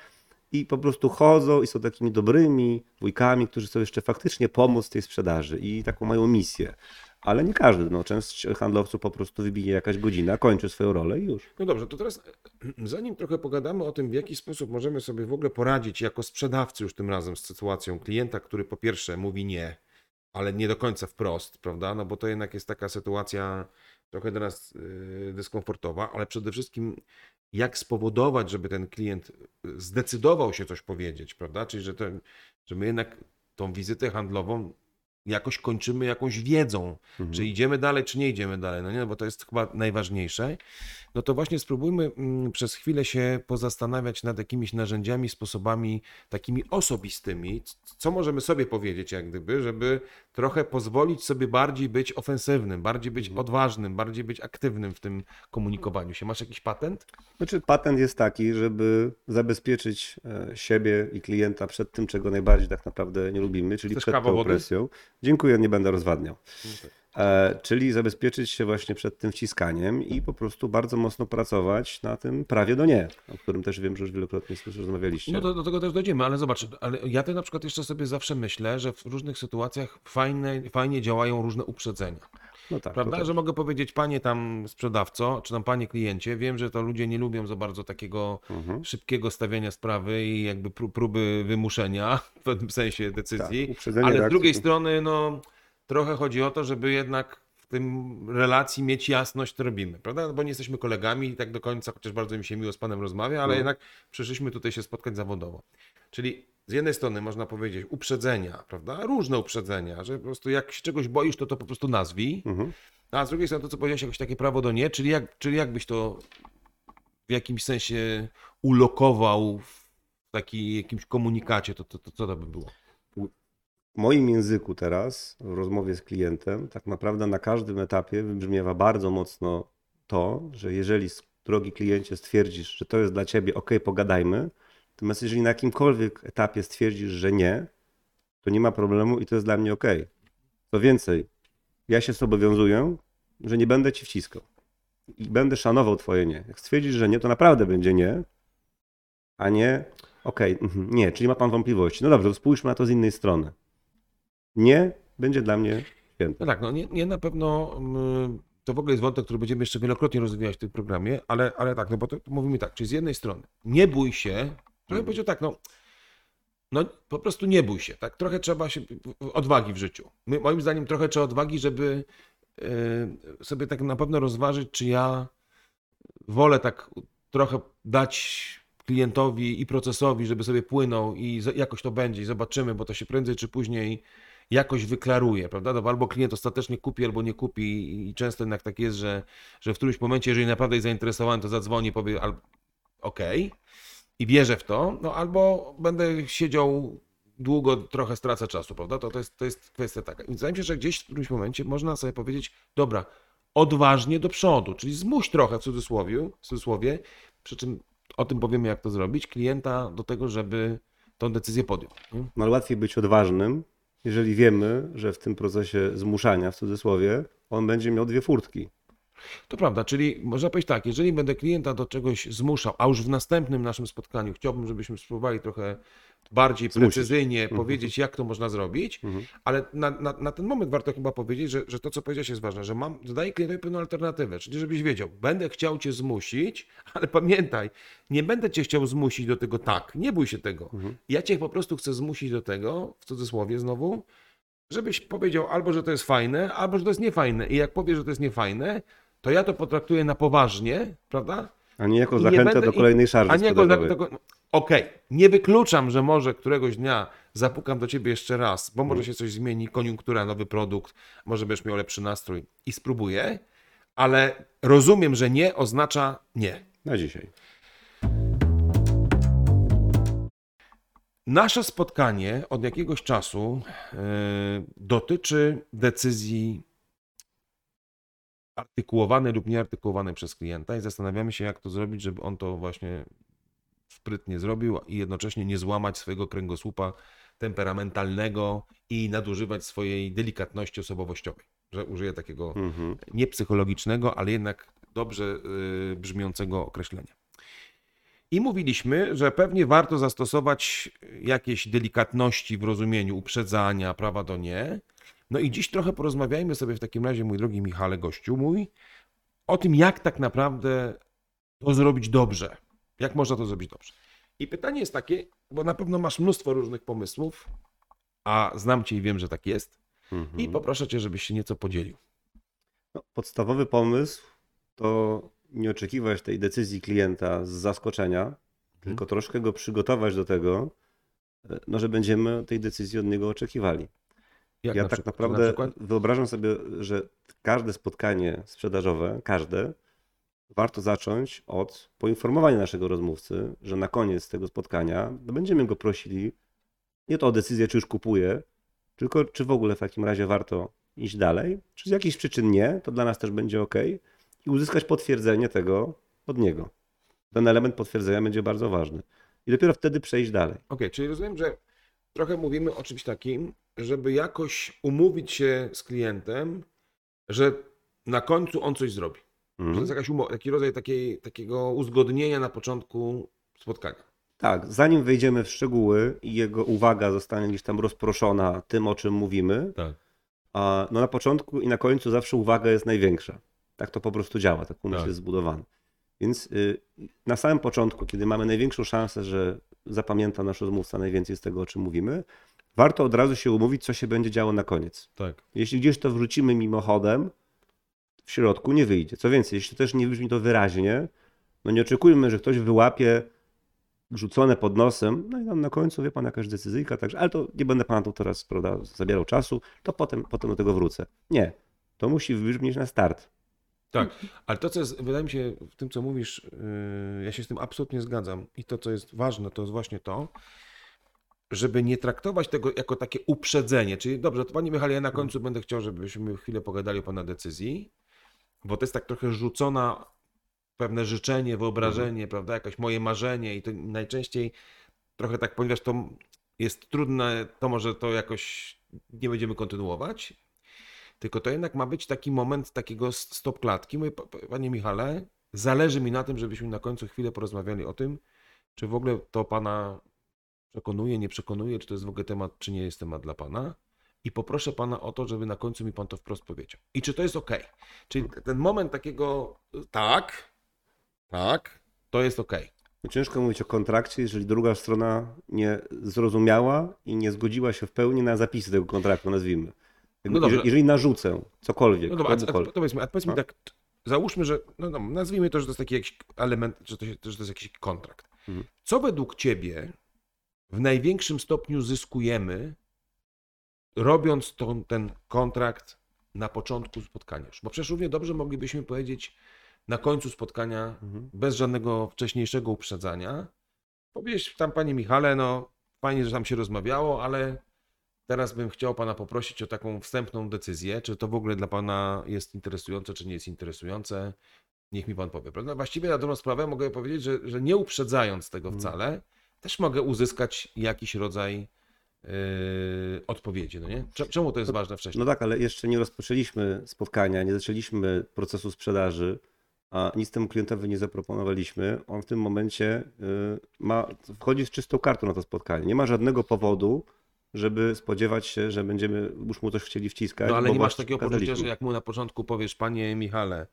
I po prostu chodzą i są takimi dobrymi wujkami, którzy chcą jeszcze faktycznie pomóc tej sprzedaży i taką mają misję. Ale nie każdy, no część handlowców po prostu wybije jakaś godzina, kończy swoją rolę i już. No dobrze, to teraz zanim trochę pogadamy o tym, w jaki sposób możemy sobie w ogóle poradzić jako sprzedawcy już tym razem z sytuacją klienta, który po pierwsze mówi nie, ale nie do końca wprost, prawda? No bo to jednak jest taka sytuacja trochę dla nas yy, dyskomfortowa, ale przede wszystkim jak spowodować, żeby ten klient zdecydował się coś powiedzieć, prawda? Czyli że, to, że my jednak tą wizytę handlową jakoś kończymy jakąś wiedzą, Mhm. czy idziemy dalej, czy nie idziemy dalej, no nie, no bo to jest chyba najważniejsze, no to właśnie spróbujmy mm, przez chwilę się pozastanawiać nad jakimiś narzędziami, sposobami takimi osobistymi, co możemy sobie powiedzieć jak gdyby, żeby trochę pozwolić sobie bardziej być ofensywnym, bardziej być odważnym, bardziej być aktywnym w tym komunikowaniu się. Masz jakiś patent? Znaczy, patent jest taki, żeby zabezpieczyć e, siebie i klienta przed tym, czego najbardziej tak naprawdę nie lubimy, czyli Chcesz przed tą presją. Dziękuję, nie będę rozwadniał. E, czyli zabezpieczyć się właśnie przed tym wciskaniem i po prostu bardzo mocno pracować na tym prawie do nie, o którym też wiem, że już wielokrotnie słyszę, rozmawialiście. No do, do tego też dojdziemy, ale zobacz, ale ja to na przykład jeszcze sobie zawsze myślę, że w różnych sytuacjach fajne, fajnie działają różne uprzedzenia. No tak, Prawda? tak. Że mogę powiedzieć, panie tam sprzedawco, czy tam panie kliencie, wiem, że to ludzie nie lubią za bardzo takiego Mhm. szybkiego stawiania sprawy i jakby pró- próby wymuszenia w pewnym sensie decyzji. Tak, ale z reakcji drugiej to- strony, no trochę chodzi o to, żeby jednak w tym relacji mieć jasność, co robimy, prawda? No Bo nie jesteśmy kolegami i tak do końca, chociaż bardzo mi się miło z panem rozmawia, ale No. jednak przyszliśmy tutaj się spotkać zawodowo. Czyli z jednej strony można powiedzieć uprzedzenia, prawda? Różne uprzedzenia, że po prostu jak się czegoś boisz, to to po prostu nazwij. Mhm. A z drugiej strony to, co powiedziałeś, jakoś takie prawo do nie, czyli, jak, czyli jakbyś to w jakimś sensie ulokował w taki, jakimś komunikacie, to, to, to co to by było? W moim języku teraz, w rozmowie z klientem, tak naprawdę na każdym etapie wybrzmiewa bardzo mocno to, że jeżeli, drogi kliencie, stwierdzisz, że to jest dla ciebie ok, pogadajmy, natomiast jeżeli na jakimkolwiek etapie stwierdzisz, że nie, to nie ma problemu i to jest dla mnie ok. Co więcej, ja się zobowiązuję, że nie będę ci wciskał i będę szanował twoje nie. Jak stwierdzisz, że nie, to naprawdę będzie nie, a nie okej, mhm, nie, czyli ma pan wątpliwości. No dobrze, to spójrzmy na to z innej strony. Nie będzie dla mnie święte. No tak, no nie, nie na pewno mm, to w ogóle jest wątek, który będziemy jeszcze wielokrotnie rozwijać w tym programie, ale, ale tak, no bo to mówimy tak, czyli z jednej strony nie bój się, trochę powiedział tak, no, no po prostu nie bój się, tak, trochę trzeba się, odwagi w życiu. My, moim zdaniem trochę trzeba odwagi, żeby e, sobie tak na pewno rozważyć, czy ja wolę tak trochę dać klientowi i procesowi, żeby sobie płynął i jakoś to będzie i zobaczymy, bo to się prędzej czy później jakoś wyklaruje, prawda? No, bo albo klient ostatecznie kupi, albo nie kupi i często jednak tak jest, że, że w którymś momencie, jeżeli naprawdę jest zainteresowany, to zadzwoni, powie al- okej i wierzę w to, no albo będę siedział długo, trochę stracę czasu, prawda? To, to, jest, to jest kwestia taka. I wydaje mi się, że gdzieś w którymś momencie można sobie powiedzieć, dobra, odważnie do przodu, czyli zmuś trochę w cudzysłowie, w cudzysłowie, przy czym o tym powiemy, jak to zrobić, klienta do tego, żeby tą decyzję podjął. nie? No łatwiej być odważnym, jeżeli wiemy, że w tym procesie zmuszania, w cudzysłowie, on będzie miał dwie furtki. To prawda, czyli można powiedzieć tak, jeżeli będę klienta do czegoś zmuszał, a już w następnym naszym spotkaniu chciałbym, żebyśmy spróbowali trochę bardziej Zmusić. precyzyjnie powiedzieć, jak to można zrobić, ale na, na, na ten moment warto chyba powiedzieć, że, że to, co powiedziałeś jest ważne, że mam, dodaję klientowi pewną alternatywę, czyli żebyś wiedział, będę chciał cię zmusić, ale pamiętaj, nie będę cię chciał zmusić do tego tak, nie bój się tego. Ja cię po prostu chcę zmusić do tego, w cudzysłowie znowu, żebyś powiedział albo, że to jest fajne, albo, że to jest niefajne. I jak powiesz, że to jest niefajne, to ja to potraktuję na poważnie, prawda? A nie jako I zachętę będę- do kolejnej szarży A nie jako. Okej, nie wykluczam, że może któregoś dnia zapukam do ciebie jeszcze raz, bo może się coś zmieni, koniunktura, nowy produkt, może będziesz miał lepszy nastrój i spróbuję, ale rozumiem, że nie oznacza nie. Na dzisiaj. Nasze spotkanie od jakiegoś czasu e, dotyczy decyzji artykułowane lub nieartykułowane przez klienta i zastanawiamy się, jak to zrobić, żeby on to właśnie sprytnie zrobił i jednocześnie nie złamać swojego kręgosłupa temperamentalnego i nadużywać swojej delikatności osobowościowej. Że użyję takiego Mhm. nie psychologicznego, ale jednak dobrze y, brzmiącego określenia. I mówiliśmy, że pewnie warto zastosować jakieś delikatności w rozumieniu uprzedzania, prawa do nie. No i dziś trochę porozmawiajmy sobie w takim razie, mój drogi Michale, gościu mój, o tym, jak tak naprawdę to zrobić dobrze. Jak można to zrobić dobrze. I pytanie jest takie, bo na pewno masz mnóstwo różnych pomysłów, a znam cię i wiem, że tak jest. Mhm. I poproszę cię, żebyś się nieco podzielił. No, podstawowy pomysł to nie oczekiwać tej decyzji klienta z zaskoczenia, tylko troszkę go przygotować do tego, e, no, że będziemy tej decyzji od niego oczekiwali. Jak ja na tak przykład- naprawdę na wyobrażam sobie, że każde spotkanie sprzedażowe, każde, warto zacząć od poinformowania naszego rozmówcy, że na koniec tego spotkania no, będziemy go prosili nie to o decyzję, czy już kupuje, tylko czy w ogóle w takim razie warto iść dalej, czy z jakichś przyczyn nie, to dla nas też będzie ok i uzyskać potwierdzenie tego od niego. Ten element potwierdzenia będzie bardzo ważny. I dopiero wtedy przejść dalej. Okej, czyli rozumiem, że trochę mówimy o czymś takim, żeby jakoś umówić się z klientem, że na końcu on coś zrobi. Że to Mhm. jest jakaś umowa, taki rodzaj takiej, takiego uzgodnienia na początku spotkania. Tak, zanim wejdziemy w szczegóły i jego uwaga zostanie gdzieś tam rozproszona tym, o czym mówimy, Tak. a no na początku i na końcu zawsze uwaga jest największa. Tak to po prostu działa, tak umysł Tak. jest zbudowany. Więc y, na samym początku, kiedy mamy największą szansę, że zapamięta nasz rozmówca najwięcej z tego, o czym mówimy, warto od razu się umówić, co się będzie działo na koniec. Tak. Jeśli gdzieś to wrzucimy mimochodem, w środku nie wyjdzie. Co więcej, jeśli też nie brzmi to wyraźnie, no nie oczekujmy, że ktoś wyłapie rzucone pod nosem, no i tam na końcu, wie pan, jakaś decyzyjka, także, ale to nie będę pana tu teraz, prawda, zabierał czasu, to potem, potem do tego wrócę. Nie. To musi wybrzmieć na start. Tak, ale to, co jest, wydaje mi się, w tym, co mówisz, yy, ja się z tym absolutnie zgadzam. I to, co jest ważne, to jest właśnie to, żeby nie traktować tego jako takie uprzedzenie. Czyli dobrze, to panie Michale, ja na końcu będę chciał, żebyśmy chwilę pogadali o pana decyzji, bo to jest tak trochę rzucona pewne życzenie, wyobrażenie, prawda, jakaś moje marzenie i to najczęściej trochę tak, ponieważ to jest trudne, to może to jakoś nie będziemy kontynuować. Tylko to jednak ma być taki moment takiego stop klatki. Mówię, "Pa- pa- panie Michale, zależy mi na tym, żebyśmy na końcu chwilę porozmawiali o tym, czy w ogóle to pana przekonuje, nie przekonuje, czy to jest w ogóle temat, czy nie jest temat dla pana. I poproszę pana o to, żeby na końcu mi pan to wprost powiedział. I czy to jest ok? Czyli ten moment takiego tak, tak, to jest ok. Ciężko mówić o kontrakcie, jeżeli druga strona nie zrozumiała i nie zgodziła się w pełni na zapisy tego kontraktu, nazwijmy. No dobrze. jeżeli, narzucę cokolwiek, No dobra, a, a, to powiedzmy, a powiedz mi No. tak, załóżmy, że, no, no nazwijmy to, że to jest taki jakiś element, że to, się, że to jest jakiś kontrakt. Mhm. Co według ciebie w największym stopniu zyskujemy, robiąc to, ten kontrakt na początku spotkania? Bo przecież równie dobrze moglibyśmy powiedzieć na końcu spotkania, Mhm. bez żadnego wcześniejszego uprzedzania, powiedzieć tam, panie Michale, no fajnie, że tam się rozmawiało, ale teraz bym chciał pana poprosić o taką wstępną decyzję, czy to w ogóle dla pana jest interesujące, czy nie jest interesujące. Niech mi pan powie. Prawda? Właściwie na dobrą sprawę mogę powiedzieć, że, że nie uprzedzając tego Mhm. wcale, też mogę uzyskać jakiś rodzaj yy, odpowiedzi. No nie? Cze- Czemu to jest ważne wcześniej? No tak, ale jeszcze nie rozpoczęliśmy spotkania, nie zaczęliśmy procesu sprzedaży, a nic temu klientowi nie zaproponowaliśmy. On w tym momencie y, ma, wchodzi z czystą kartą na to spotkanie. Nie ma żadnego powodu, żeby spodziewać się, że będziemy już mu coś chcieli wciskać. No ale nie masz takiego poczucia, że jak mu na początku powiesz, panie Michale,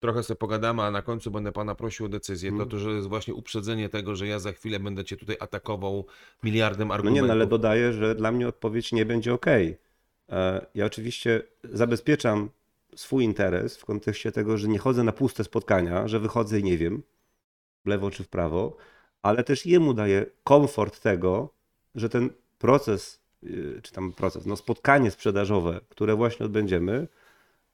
trochę sobie pogadamy, a na końcu będę pana prosił o decyzję, to, Mhm. to że jest właśnie uprzedzenie tego, że ja za chwilę będę cię tutaj atakował miliardem No argumentów. nie, no ale dodaję, że dla mnie odpowiedź nie będzie ok. Ja oczywiście zabezpieczam swój interes w kontekście tego, że nie chodzę na puste spotkania, że wychodzę i nie wiem, w lewo czy w prawo, ale też jemu daję komfort tego, że ten proces, yy, czy tam proces, no spotkanie sprzedażowe, które właśnie odbędziemy,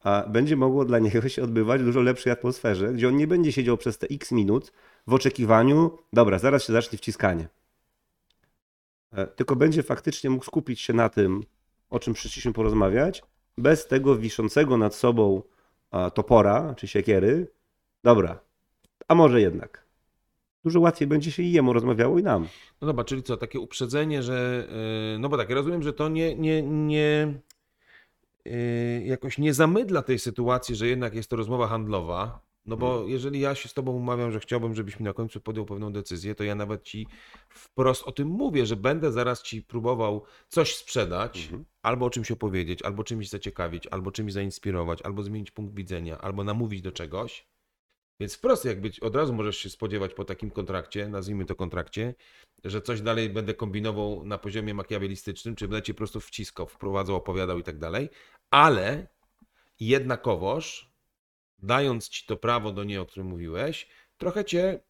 a będzie mogło dla niego się odbywać w dużo lepszej atmosferze, gdzie on nie będzie siedział przez te x minut w oczekiwaniu, dobra, zaraz się zacznie wciskanie. E, Tylko będzie faktycznie mógł skupić się na tym, o czym przyszliśmy porozmawiać, bez tego wiszącego nad sobą topora czy siekiery, dobra, a może jednak. Dużo łatwiej będzie się i jemu rozmawiało i nam. No dobra, czyli co, takie uprzedzenie, że. yy, No bo tak, ja rozumiem, że to nie, nie, nie yy, jakoś nie zamydla tej sytuacji, że jednak jest to rozmowa handlowa. No bo jeżeli ja się z tobą umawiam, że chciałbym, żebyś mi na końcu podjął pewną decyzję, to ja nawet ci wprost o tym mówię, że będę zaraz ci próbował coś sprzedać, Mhm. albo o czymś opowiedzieć, albo czymś zaciekawić, albo czymś zainspirować, albo zmienić punkt widzenia, albo namówić do czegoś. Więc wprost jakby od razu możesz się spodziewać po takim kontrakcie, nazwijmy to kontrakcie, że coś dalej będę kombinował na poziomie makiawelistycznym, czy będę cię po prostu wciskał, wprowadzał, opowiadał i tak dalej, ale jednakowoż, dając ci to prawo do niej, o którym mówiłeś, trochę cię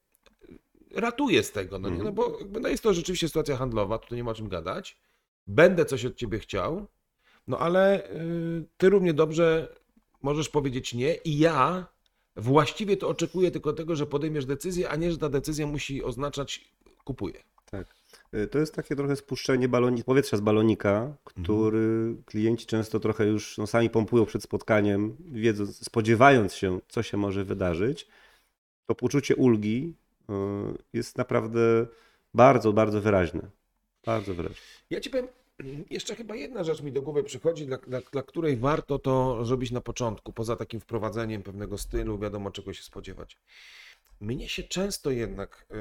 ratuje z tego, no, nie? no bo no jest to rzeczywiście sytuacja handlowa, tu nie ma o czym gadać, będę coś od ciebie chciał, no ale y, ty równie dobrze możesz powiedzieć nie i ja właściwie to oczekuję tylko tego, że podejmiesz decyzję, a nie, że ta decyzja musi oznaczać kupuję. Tak. Y, To jest takie trochę spuszczenie baloni, powietrza z balonika, który klienci często trochę już no, sami pompują przed spotkaniem, wiedząc, spodziewając się, co się może wydarzyć. To poczucie ulgi y, jest naprawdę bardzo, bardzo wyraźne. Bardzo wyraźne. Ja ci powiem, jeszcze chyba jedna rzecz mi do głowy przychodzi, dla, dla, dla której warto to zrobić na początku, poza takim wprowadzeniem pewnego stylu, wiadomo czego się spodziewać. Mnie się często jednak e,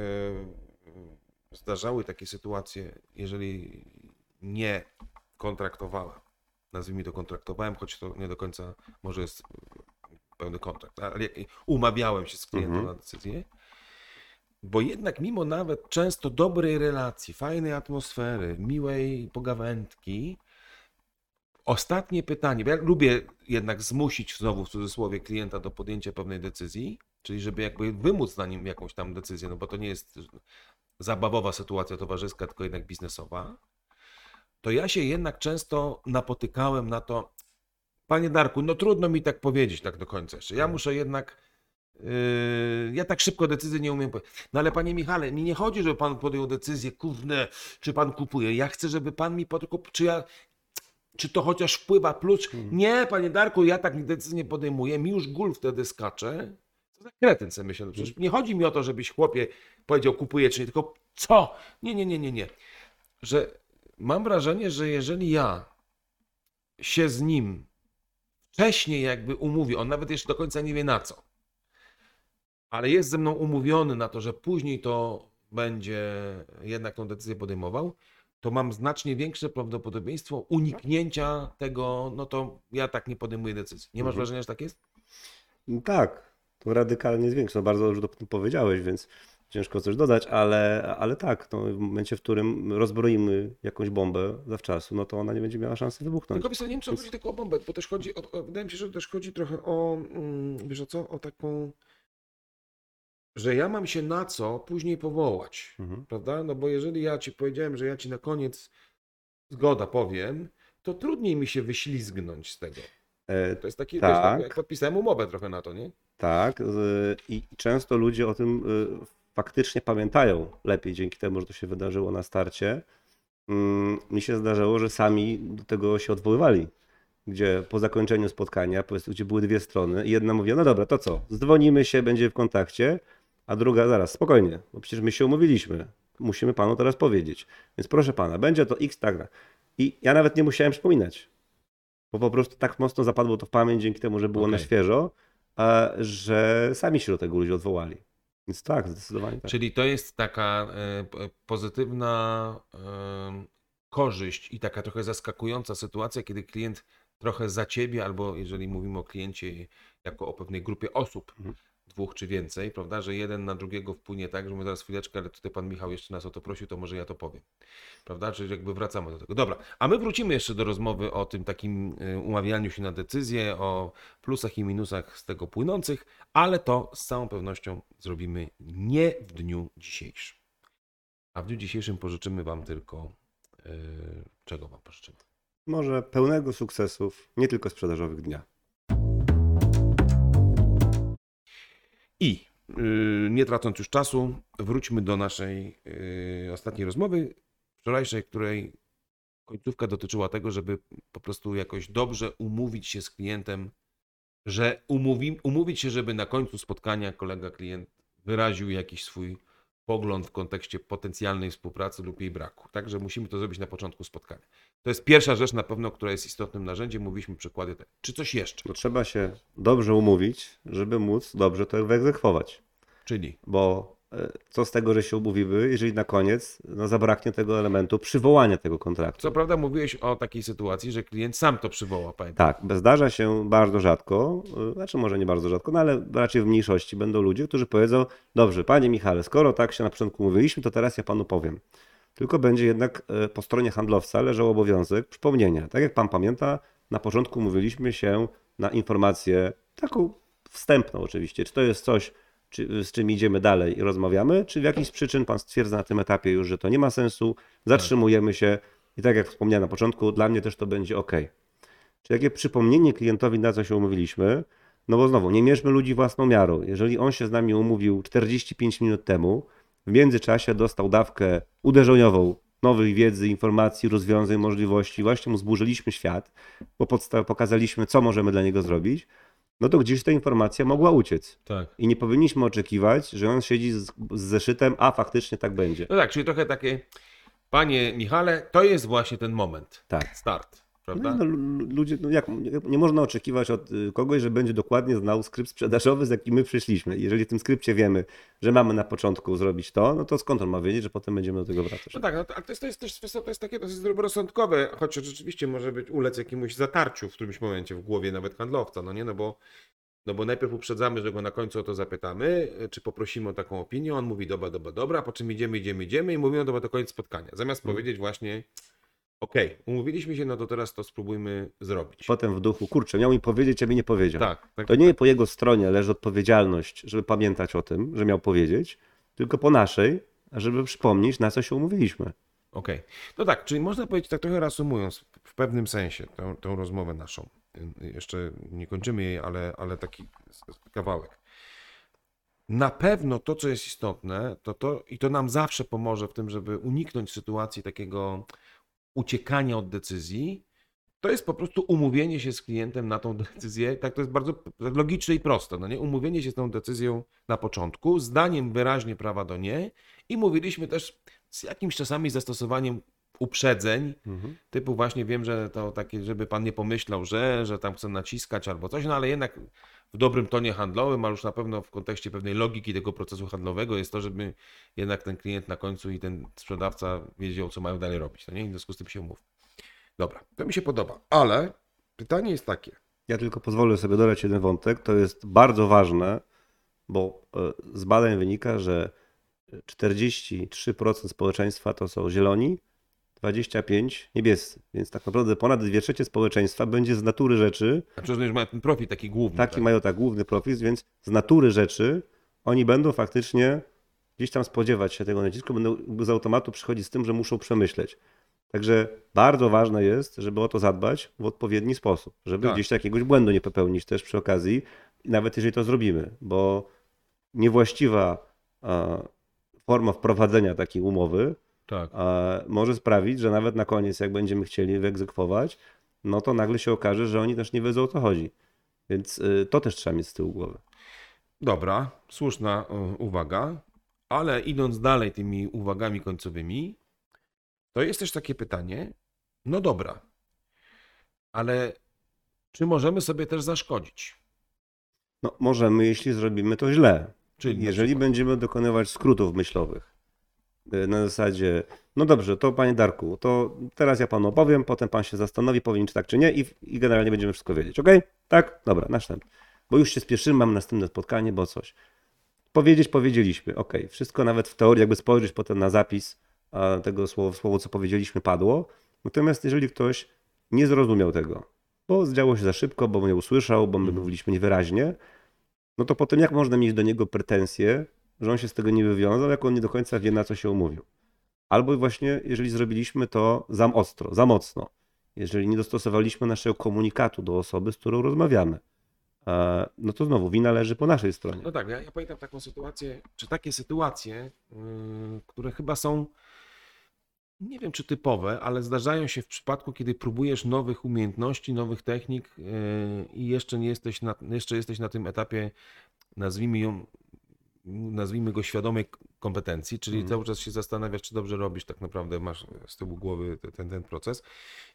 zdarzały takie sytuacje, jeżeli nie kontraktowałem, nazwijmy to kontraktowałem, choć to nie do końca może jest pełny kontrakt, ale umawiałem się z klientem Mhm. na decyzję, bo jednak mimo nawet często dobrej relacji, fajnej atmosfery, miłej pogawędki, ostatnie pytanie, bo ja lubię jednak zmusić znowu w cudzysłowie klienta do podjęcia pewnej decyzji, czyli żeby jakby wymóc na nim jakąś tam decyzję, no bo to nie jest zabawowa sytuacja towarzyska, tylko jednak biznesowa, to ja się jednak często napotykałem na to, panie Darku, no trudno mi tak powiedzieć tak do końca jeszcze. Ja muszę jednak ja tak szybko decyzji nie umiem powiedzieć. No ale panie Michale, mi nie chodzi, żeby pan podjął decyzję, kurde, czy pan kupuje. Ja chcę, żeby pan mi podał, czy ja, czy to chociaż wpływa plus. Nie, panie Darku, ja tak decyzji nie podejmuję. Mi już gól wtedy skacze. To za kretyn sobie myślę. No przecież nie chodzi mi o to, żebyś chłopie powiedział kupuję, czy nie, tylko co? Nie, nie, nie, nie, nie. Że mam wrażenie, że jeżeli ja się z nim wcześniej jakby umówię, on nawet jeszcze do końca nie wie na co, ale jest ze mną umówiony na to, że później to będzie jednak tą decyzję podejmował, to mam znacznie większe prawdopodobieństwo uniknięcia tego, no to ja tak nie podejmuję decyzji. Nie masz Mhm. wrażenia, że tak jest? Tak, to radykalnie zwiększa. No bardzo już o tym powiedziałeś, więc ciężko coś dodać, ale, ale tak, no, w momencie, w którym rozbroimy jakąś bombę zawczasu, no to ona nie będzie miała szansy wybuchnąć. Tylko nie wiem, czy chodzi tylko o bombę, bo też chodzi, o, o, wydaje mi się, że też chodzi trochę o, mm, wiesz o co, o taką, że ja mam się na co później powołać, Mhm. prawda? No bo jeżeli ja ci powiedziałem, że ja ci na koniec zgoda powiem, to trudniej mi się wyślizgnąć z tego. E, To jest taki, Tak. wiesz, tak, jak podpisałem umowę trochę na to, nie? Tak, i często ludzie o tym y, faktycznie pamiętają lepiej dzięki temu, że to się wydarzyło na starcie. Mm, Mi się zdarzało, że sami do tego się odwoływali, gdzie po zakończeniu spotkania, powiedzmy, gdzie były dwie strony, i jedna mówiła, no dobra, to co, dzwonimy się, będzie w kontakcie, a druga, zaraz, spokojnie, bo przecież my się umówiliśmy, musimy panu teraz powiedzieć. Więc proszę pana, będzie to x, tak. I ja nawet nie musiałem przypominać, bo po prostu tak mocno zapadło to w pamięć dzięki temu, że było na Okej. świeżo, a, że sami się do tego ludzie odwołali. Więc tak, zdecydowanie tak. Czyli to jest taka e, pozytywna em, korzyść i taka trochę zaskakująca sytuacja, kiedy klient trochę za ciebie, albo jeżeli mówimy o kliencie jako o pewnej grupie osób, Mhm. Dwóch czy więcej, prawda, że jeden na drugiego wpłynie tak, że mówię zaraz chwileczkę, ale tutaj pan Michał jeszcze nas o to prosił, to może ja to powiem. Prawda? Czyli jakby wracamy do tego. Dobra, a my wrócimy jeszcze do rozmowy o tym takim y, umawianiu się na decyzję, o plusach i minusach z tego płynących, ale to z całą pewnością zrobimy nie w dniu dzisiejszym. A w dniu dzisiejszym pożyczymy Wam tylko. y, czego Wam pożyczymy? Może pełnego sukcesów, nie tylko sprzedażowych dnia. I y, nie tracąc już czasu, wróćmy do naszej y, ostatniej rozmowy, wczorajszej, której końcówka dotyczyła tego, żeby po prostu jakoś dobrze umówić się z klientem że umówi, umówić się, żeby na końcu spotkania kolega klient wyraził jakiś swój pogląd w kontekście potencjalnej współpracy lub jej braku. Także musimy to zrobić na początku spotkania. To jest pierwsza rzecz na pewno, która jest istotnym narzędziem. Mówiliśmy przykłady. te- Czy coś jeszcze? No, trzeba się dobrze umówić, żeby móc dobrze to wyegzekwować. Czyli Bo co z tego, że się umówimy, jeżeli na koniec no, zabraknie tego elementu przywołania tego kontraktu. co prawda mówiłeś o takiej sytuacji, że klient sam to przywoła, pamiętam. Tak, zdarza się bardzo rzadko, y, znaczy może nie bardzo rzadko, no ale raczej w mniejszości będą ludzie, którzy powiedzą, dobrze, panie Michale, skoro tak się na początku mówiliśmy, to teraz ja panu powiem. Tylko będzie jednak y, po stronie handlowca leżał obowiązek przypomnienia. Tak jak pan pamięta, na początku mówiliśmy się na informację taką wstępną oczywiście, czy to jest coś, czy, z czym idziemy dalej i rozmawiamy, czy w jakiś przyczyn pan stwierdza na tym etapie już, że to nie ma sensu, zatrzymujemy się i tak jak wspomniałem na początku, dla mnie też to będzie ok. Czyli takie przypomnienie klientowi, na co się umówiliśmy, no bo znowu, nie mierzmy ludzi własną miarą. Jeżeli on się z nami umówił 45 minut temu, w międzyczasie dostał dawkę uderzeniową nowej wiedzy, informacji, rozwiązań, możliwości, właśnie mu zburzyliśmy świat, bo pokazaliśmy, co możemy dla niego zrobić, no to gdzieś ta informacja mogła uciec. Tak. I nie powinniśmy oczekiwać, że on siedzi z, z zeszytem, a faktycznie tak będzie. No tak, czyli trochę takie, panie Michale, to jest właśnie ten moment. Tak. Start, prawda? No, lu- ludzie, no jak, nie- można oczekiwać od y, kogoś, że będzie dokładnie znał skrypt sprzedażowy, z jakim my przyszliśmy. Jeżeli w tym skrypcie wiemy, że mamy na początku zrobić to, no to skąd on ma wiedzieć, że potem będziemy do tego wracać? No tak, no to, ale to jest, to jest też to jest takie dosyć zdroworozsądkowe, choć rzeczywiście może być ulec jakiemuś zatarciu w którymś momencie w głowie nawet handlowca, no nie, no bo, no bo najpierw uprzedzamy, że go na końcu o to zapytamy, e, czy poprosimy o taką opinię, on mówi dobra, dobra, dobra, po czym idziemy, idziemy, idziemy i mówimy, dobra, to koniec spotkania. Zamiast Mhm. powiedzieć właśnie, okej, umówiliśmy się, no to teraz to spróbujmy zrobić. Potem w duchu, kurczę, miał mi powiedzieć, a mi nie powiedział. Tak, tak. To nie po jego stronie leży odpowiedzialność, żeby pamiętać o tym, że miał powiedzieć, tylko po naszej, żeby przypomnieć, na co się umówiliśmy. Okej. No tak, czyli można powiedzieć, tak trochę reasumując, w pewnym sensie tą, tą rozmowę naszą. Jeszcze nie kończymy jej, ale, ale taki kawałek. Na pewno to, co jest istotne, to to, i to nam zawsze pomoże w tym, żeby uniknąć sytuacji takiego uciekania od decyzji, to jest po prostu umówienie się z klientem na tą decyzję. Tak to jest bardzo logiczne i proste. No nie? Umówienie się z tą decyzją na początku, zdaniem wyraźnie prawa do nie i mówiliśmy też z jakimś czasami zastosowaniem uprzedzeń, typu właśnie wiem, że to takie, żeby pan nie pomyślał, że, że tam chce naciskać albo coś, no ale jednak w dobrym tonie handlowym, ale już na pewno w kontekście pewnej logiki tego procesu handlowego jest to, żeby jednak ten klient na końcu i ten sprzedawca wiedział, co mają dalej robić. No nie? W związku z tym się umów. Dobra, to mi się podoba, ale pytanie jest takie. Ja tylko pozwolę sobie dodać jeden wątek. To jest bardzo ważne, bo e, z badań wynika, że 43% społeczeństwa to są zieloni, 25% niebiescy. Więc tak naprawdę ponad 2 trzecie społeczeństwa będzie z natury rzeczy, A przecież już mają ten profil taki główny. taki tak? mają tak główny profil, więc z natury rzeczy oni będą faktycznie gdzieś tam spodziewać się tego nacisku, będą z automatu przychodzić z tym, że muszą przemyśleć. Także bardzo ważne jest, żeby o to zadbać w odpowiedni sposób, żeby Tak. gdzieś jakiegoś błędu nie popełnić też przy okazji, nawet jeżeli to zrobimy, bo niewłaściwa forma wprowadzenia takiej umowy Tak. może sprawić, że nawet na koniec, jak będziemy chcieli wyegzekwować, no to nagle się okaże, że oni też nie wiedzą o co chodzi. Więc y, to też trzeba mieć z tyłu głowy. Dobra, słuszna e, uwaga, ale idąc dalej tymi uwagami końcowymi, to jest też takie pytanie, no dobra, ale czy możemy sobie też zaszkodzić? No, możemy, jeśli zrobimy to źle. Czyli Jeżeli będziemy dokonywać skrótów myślowych y, na zasadzie, no dobrze, to panie Darku, to teraz ja panu opowiem, potem pan się zastanowi, powie czy tak, czy nie i, i generalnie będziemy wszystko wiedzieć. Ok? Tak? Dobra, następny. Bo już się spieszymy, mam następne spotkanie, bo coś. Powiedzieć powiedzieliśmy, ok. Wszystko nawet w teorii, jakby spojrzeć potem na zapis tego słowa, słowo, co powiedzieliśmy, padło. Natomiast jeżeli ktoś nie zrozumiał tego, bo zdziało się za szybko, bo nie usłyszał, bo my Mhm. mówiliśmy niewyraźnie, no to potem jak można mieć do niego pretensje, że on się z tego nie wywiązał, jak on nie do końca wie, na co się umówił. Albo właśnie, jeżeli zrobiliśmy to za ostro, za mocno, jeżeli nie dostosowaliśmy naszego komunikatu do osoby, z którą rozmawiamy, e, no to znowu wina leży po naszej stronie. No tak, ja, ja pamiętam taką sytuację, czy takie sytuacje, yy, które chyba są nie wiem czy typowe, ale zdarzają się w przypadku, kiedy próbujesz nowych umiejętności, nowych technik yy, i jeszcze nie jesteś na, jeszcze jesteś na tym etapie, nazwijmy ją, nazwijmy go świadomej kompetencji, czyli Mhm. cały czas się zastanawiasz, czy dobrze robisz, tak naprawdę masz z tyłu głowy te- ten, ten proces.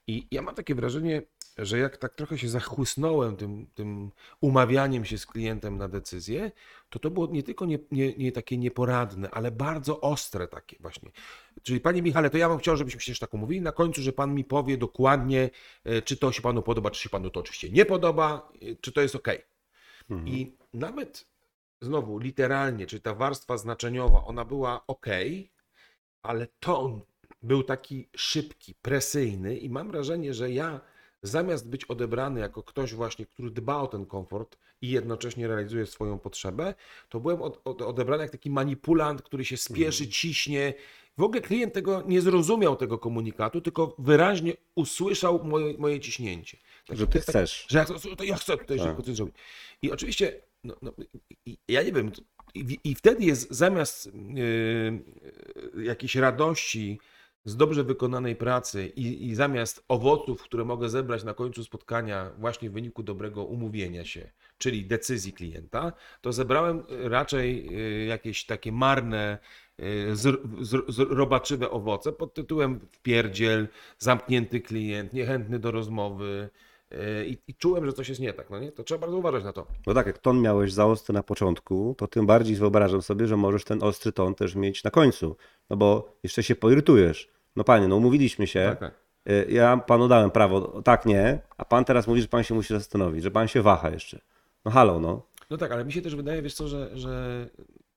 I ja mam takie wrażenie, że jak tak trochę się zachłysnąłem tym, tym umawianiem się z klientem na decyzję, to to było nie tylko nie, nie, nie takie nieporadne, ale bardzo ostre takie właśnie. Czyli panie Michale, to ja bym chciał, żebyśmy się też tak umówili na końcu, że pan mi powie dokładnie, e, czy to się panu podoba, czy się panu to oczywiście nie podoba, e, czy to jest ok. Mhm. I nawet znowu literalnie, czyli ta warstwa znaczeniowa, ona była ok, ale ton był taki szybki, presyjny i mam wrażenie, że ja zamiast być odebrany jako ktoś właśnie, który dba o ten komfort i jednocześnie realizuje swoją potrzebę, to byłem od, od, odebrany jak taki manipulant, który się spieszy, ciśnie. W ogóle klient tego nie zrozumiał tego komunikatu, tylko wyraźnie usłyszał moje, moje ciśnięcie. Tak- Że ty tak- chcesz. że ja, chcę- to ja chcę tutaj Tak. szybko coś zrobić. I oczywiście, no, no, ja nie wiem, i, i wtedy jest zamiast yy, jakiejś radości z dobrze wykonanej pracy i, i zamiast owoców, które mogę zebrać na końcu spotkania właśnie w wyniku dobrego umówienia się, czyli decyzji klienta, to zebrałem raczej yy, jakieś takie marne, yy, z, z, z, robaczywe owoce pod tytułem wpierdziel, zamknięty klient, niechętny do rozmowy, I, I czułem, że coś jest nie tak, no nie? To trzeba bardzo uważać na to. No tak, jak ton miałeś za ostry na początku, to tym bardziej wyobrażam sobie, że możesz ten ostry ton też mieć na końcu. No bo jeszcze się poirytujesz. No panie, no umówiliśmy się. Tak, tak. y, Ja panu dałem prawo, tak, nie, a pan teraz mówi, że pan się musi zastanowić, że pan się waha jeszcze. No halo, no. No tak, ale mi się też wydaje, wiesz co, że, że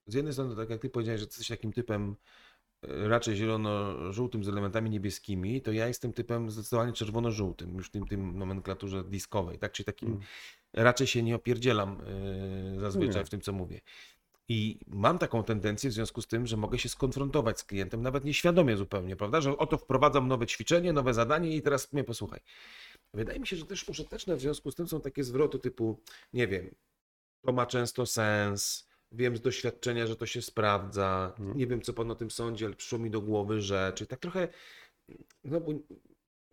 z jednej strony, tak jak ty powiedziałeś, że jesteś takim typem raczej zielono-żółtym z elementami niebieskimi, to ja jestem typem zdecydowanie czerwono-żółtym, już w tym, tym nomenklaturze diskowej, tak? Czyli takim raczej się nie opierdzielam e, zazwyczaj Nie. w tym, co mówię. I mam taką tendencję w związku z tym, że mogę się skonfrontować z klientem, nawet nieświadomie zupełnie, prawda? Że oto wprowadzam nowe ćwiczenie, nowe zadanie i teraz mnie posłuchaj. Wydaje mi się, że też użyteczne w związku z tym są takie zwroty typu, nie wiem, to ma często sens, wiem z doświadczenia, że to się sprawdza, Mhm. nie wiem, co pan o tym sądzi, ale przyszło mi do głowy, że... Czyli tak trochę, no bo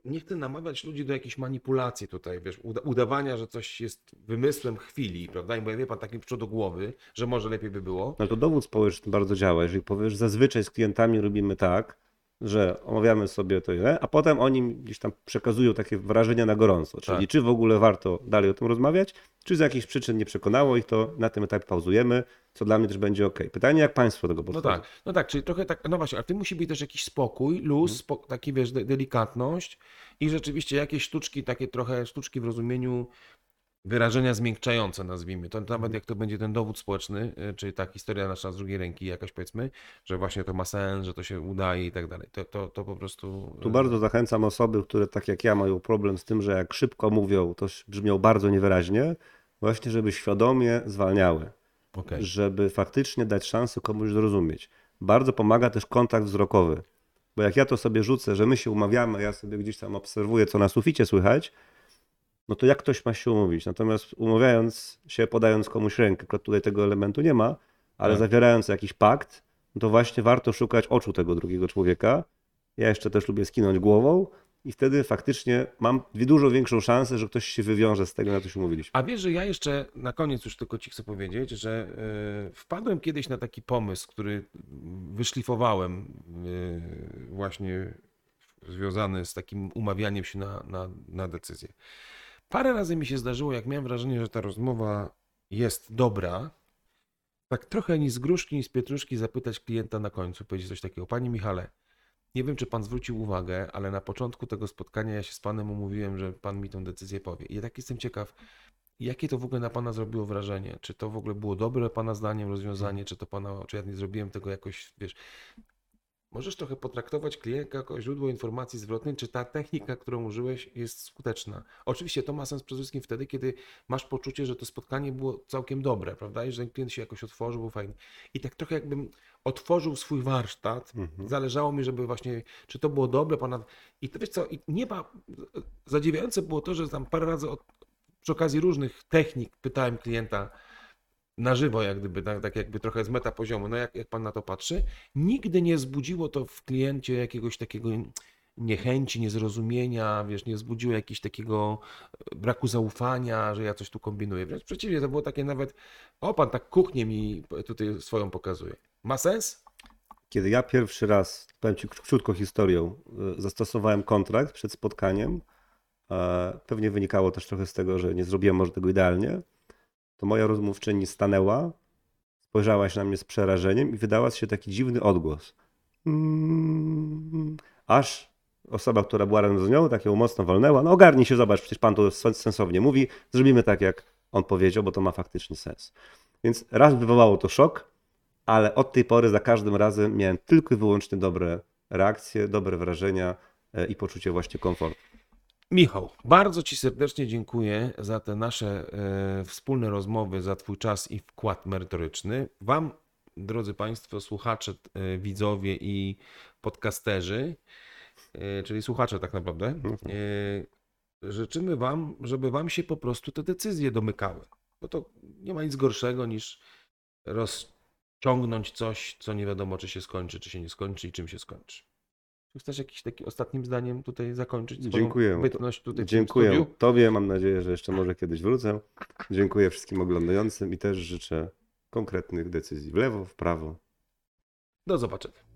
nie chcę namawiać ludzi do jakiejś manipulacji tutaj, wiesz, uda udawania, że coś jest wymysłem chwili, prawda? I bo wie pan, tak mi przyszło do głowy, że może lepiej by było. No to dowód społeczny bardzo działa. Jeżeli powiesz, zazwyczaj z klientami robimy tak, że omawiamy sobie to ile, a potem oni gdzieś tam przekazują takie wrażenia na gorąco. Czyli Tak. czy w ogóle warto dalej o tym rozmawiać, czy z jakichś przyczyn nie przekonało ich to, na tym etapie pauzujemy, co dla mnie też będzie ok. Pytanie, jak państwo do tego No podchodzą? tak, no tak, czyli trochę tak, no właśnie, ale w tym musi być też jakiś spokój, luz, spo, taki wiesz, de delikatność i rzeczywiście jakieś sztuczki, takie trochę sztuczki w rozumieniu wyrażenia zmiękczające, nazwijmy. To nawet jak to będzie ten dowód społeczny, y, czyli ta historia nasza z drugiej ręki jakaś powiedzmy, że właśnie to ma sens, że to się udaje i tak dalej. To, to, to po prostu... Tu y, bardzo zachęcam osoby, które tak jak ja mają problem z tym, że jak szybko mówią, to brzmią bardzo niewyraźnie, właśnie żeby świadomie zwalniały. okej. żeby faktycznie dać szansę komuś zrozumieć. Bardzo pomaga też kontakt wzrokowy. Bo jak ja to sobie rzucę, że my się umawiamy, ja sobie gdzieś tam obserwuję, co na suficie słychać, no to jak ktoś ma się umówić? Natomiast umawiając się, podając komuś rękę, akurat tutaj tego elementu nie ma, ale Tak. zawierając jakiś pakt, no to właśnie warto szukać oczu tego drugiego człowieka. Ja jeszcze też lubię skinąć głową i wtedy faktycznie mam dużo większą szansę, że ktoś się wywiąże z tego, na co się umówiliśmy. A wiesz, że ja jeszcze na koniec już tylko ci chcę powiedzieć, że y, wpadłem kiedyś na taki pomysł, który wyszlifowałem y, właśnie związany z takim umawianiem się na, na, na decyzję. Parę razy mi się zdarzyło, jak miałem wrażenie, że ta rozmowa jest dobra, tak trochę ni z gruszki, ni z pietruszki zapytać klienta na końcu, powiedzieć coś takiego. Panie Michale, nie wiem, czy pan zwrócił uwagę, ale na początku tego spotkania ja się z panem umówiłem, że pan mi tę decyzję powie. I ja tak jestem ciekaw, jakie to w ogóle na pana zrobiło wrażenie? Czy to w ogóle było dobre pana zdaniem rozwiązanie, czy to pana, czy ja nie zrobiłem tego jakoś, wiesz... Możesz trochę potraktować klienta jako źródło informacji zwrotnej, czy ta technika, którą użyłeś, jest skuteczna. Oczywiście to ma sens przede wszystkim wtedy, kiedy masz poczucie, że to spotkanie było całkiem dobre, prawda? I że klient się jakoś otworzył, był fajny. I tak trochę jakbym otworzył swój warsztat. Mhm. Zależało mi, żeby właśnie, czy to było dobre. I to wiesz co, i nie ma. Zadziwiające było to, że tam parę razy od, przy okazji różnych technik pytałem klienta, na żywo, jak gdyby, tak, tak jakby trochę z metapoziomu, no jak, jak pan na to patrzy, nigdy nie wzbudziło to w kliencie jakiegoś takiego niechęci, niezrozumienia, wiesz, nie wzbudziło jakiegoś takiego e, braku zaufania, że ja coś tu kombinuję. Wręcz przeciwnie, to było takie nawet, o pan tak kuchnię mi tutaj swoją pokazuje. Ma sens? Kiedy ja pierwszy raz, powiem Ci krótką historią, y, zastosowałem kontrakt przed spotkaniem, e, pewnie wynikało też trochę z tego, że nie zrobiłem może tego idealnie, to moja rozmówczyni stanęła, spojrzała się na mnie z przerażeniem i wydała się taki dziwny odgłos. Mm, Aż osoba, która była razem z nią, tak ją mocno walnęła. No ogarnij się, zobacz, przecież pan to sensownie mówi, zrobimy tak, jak on powiedział, bo to ma faktycznie sens. Więc raz wywołało to szok, ale od tej pory za każdym razem miałem tylko i wyłącznie dobre reakcje, dobre wrażenia e, i poczucie właśnie komfortu. Michał, bardzo Ci serdecznie dziękuję za te nasze e, wspólne rozmowy, za Twój czas i wkład merytoryczny. Wam, drodzy Państwo, słuchacze, e, widzowie i podcasterzy, e, czyli słuchacze tak naprawdę, e, życzymy Wam, żeby Wam się po prostu te decyzje domykały. Bo to nie ma nic gorszego niż rozciągnąć coś, co nie wiadomo, czy się skończy, czy się nie skończy i czym się skończy. Czy chcesz jakimś takim ostatnim zdaniem tutaj zakończyć swoją Dziękuję. bytność tutaj w tym Dziękuję? Tobie, mam nadzieję, że jeszcze może kiedyś wrócę. Dziękuję wszystkim oglądającym i też życzę konkretnych decyzji w lewo, w prawo. Do zobaczenia.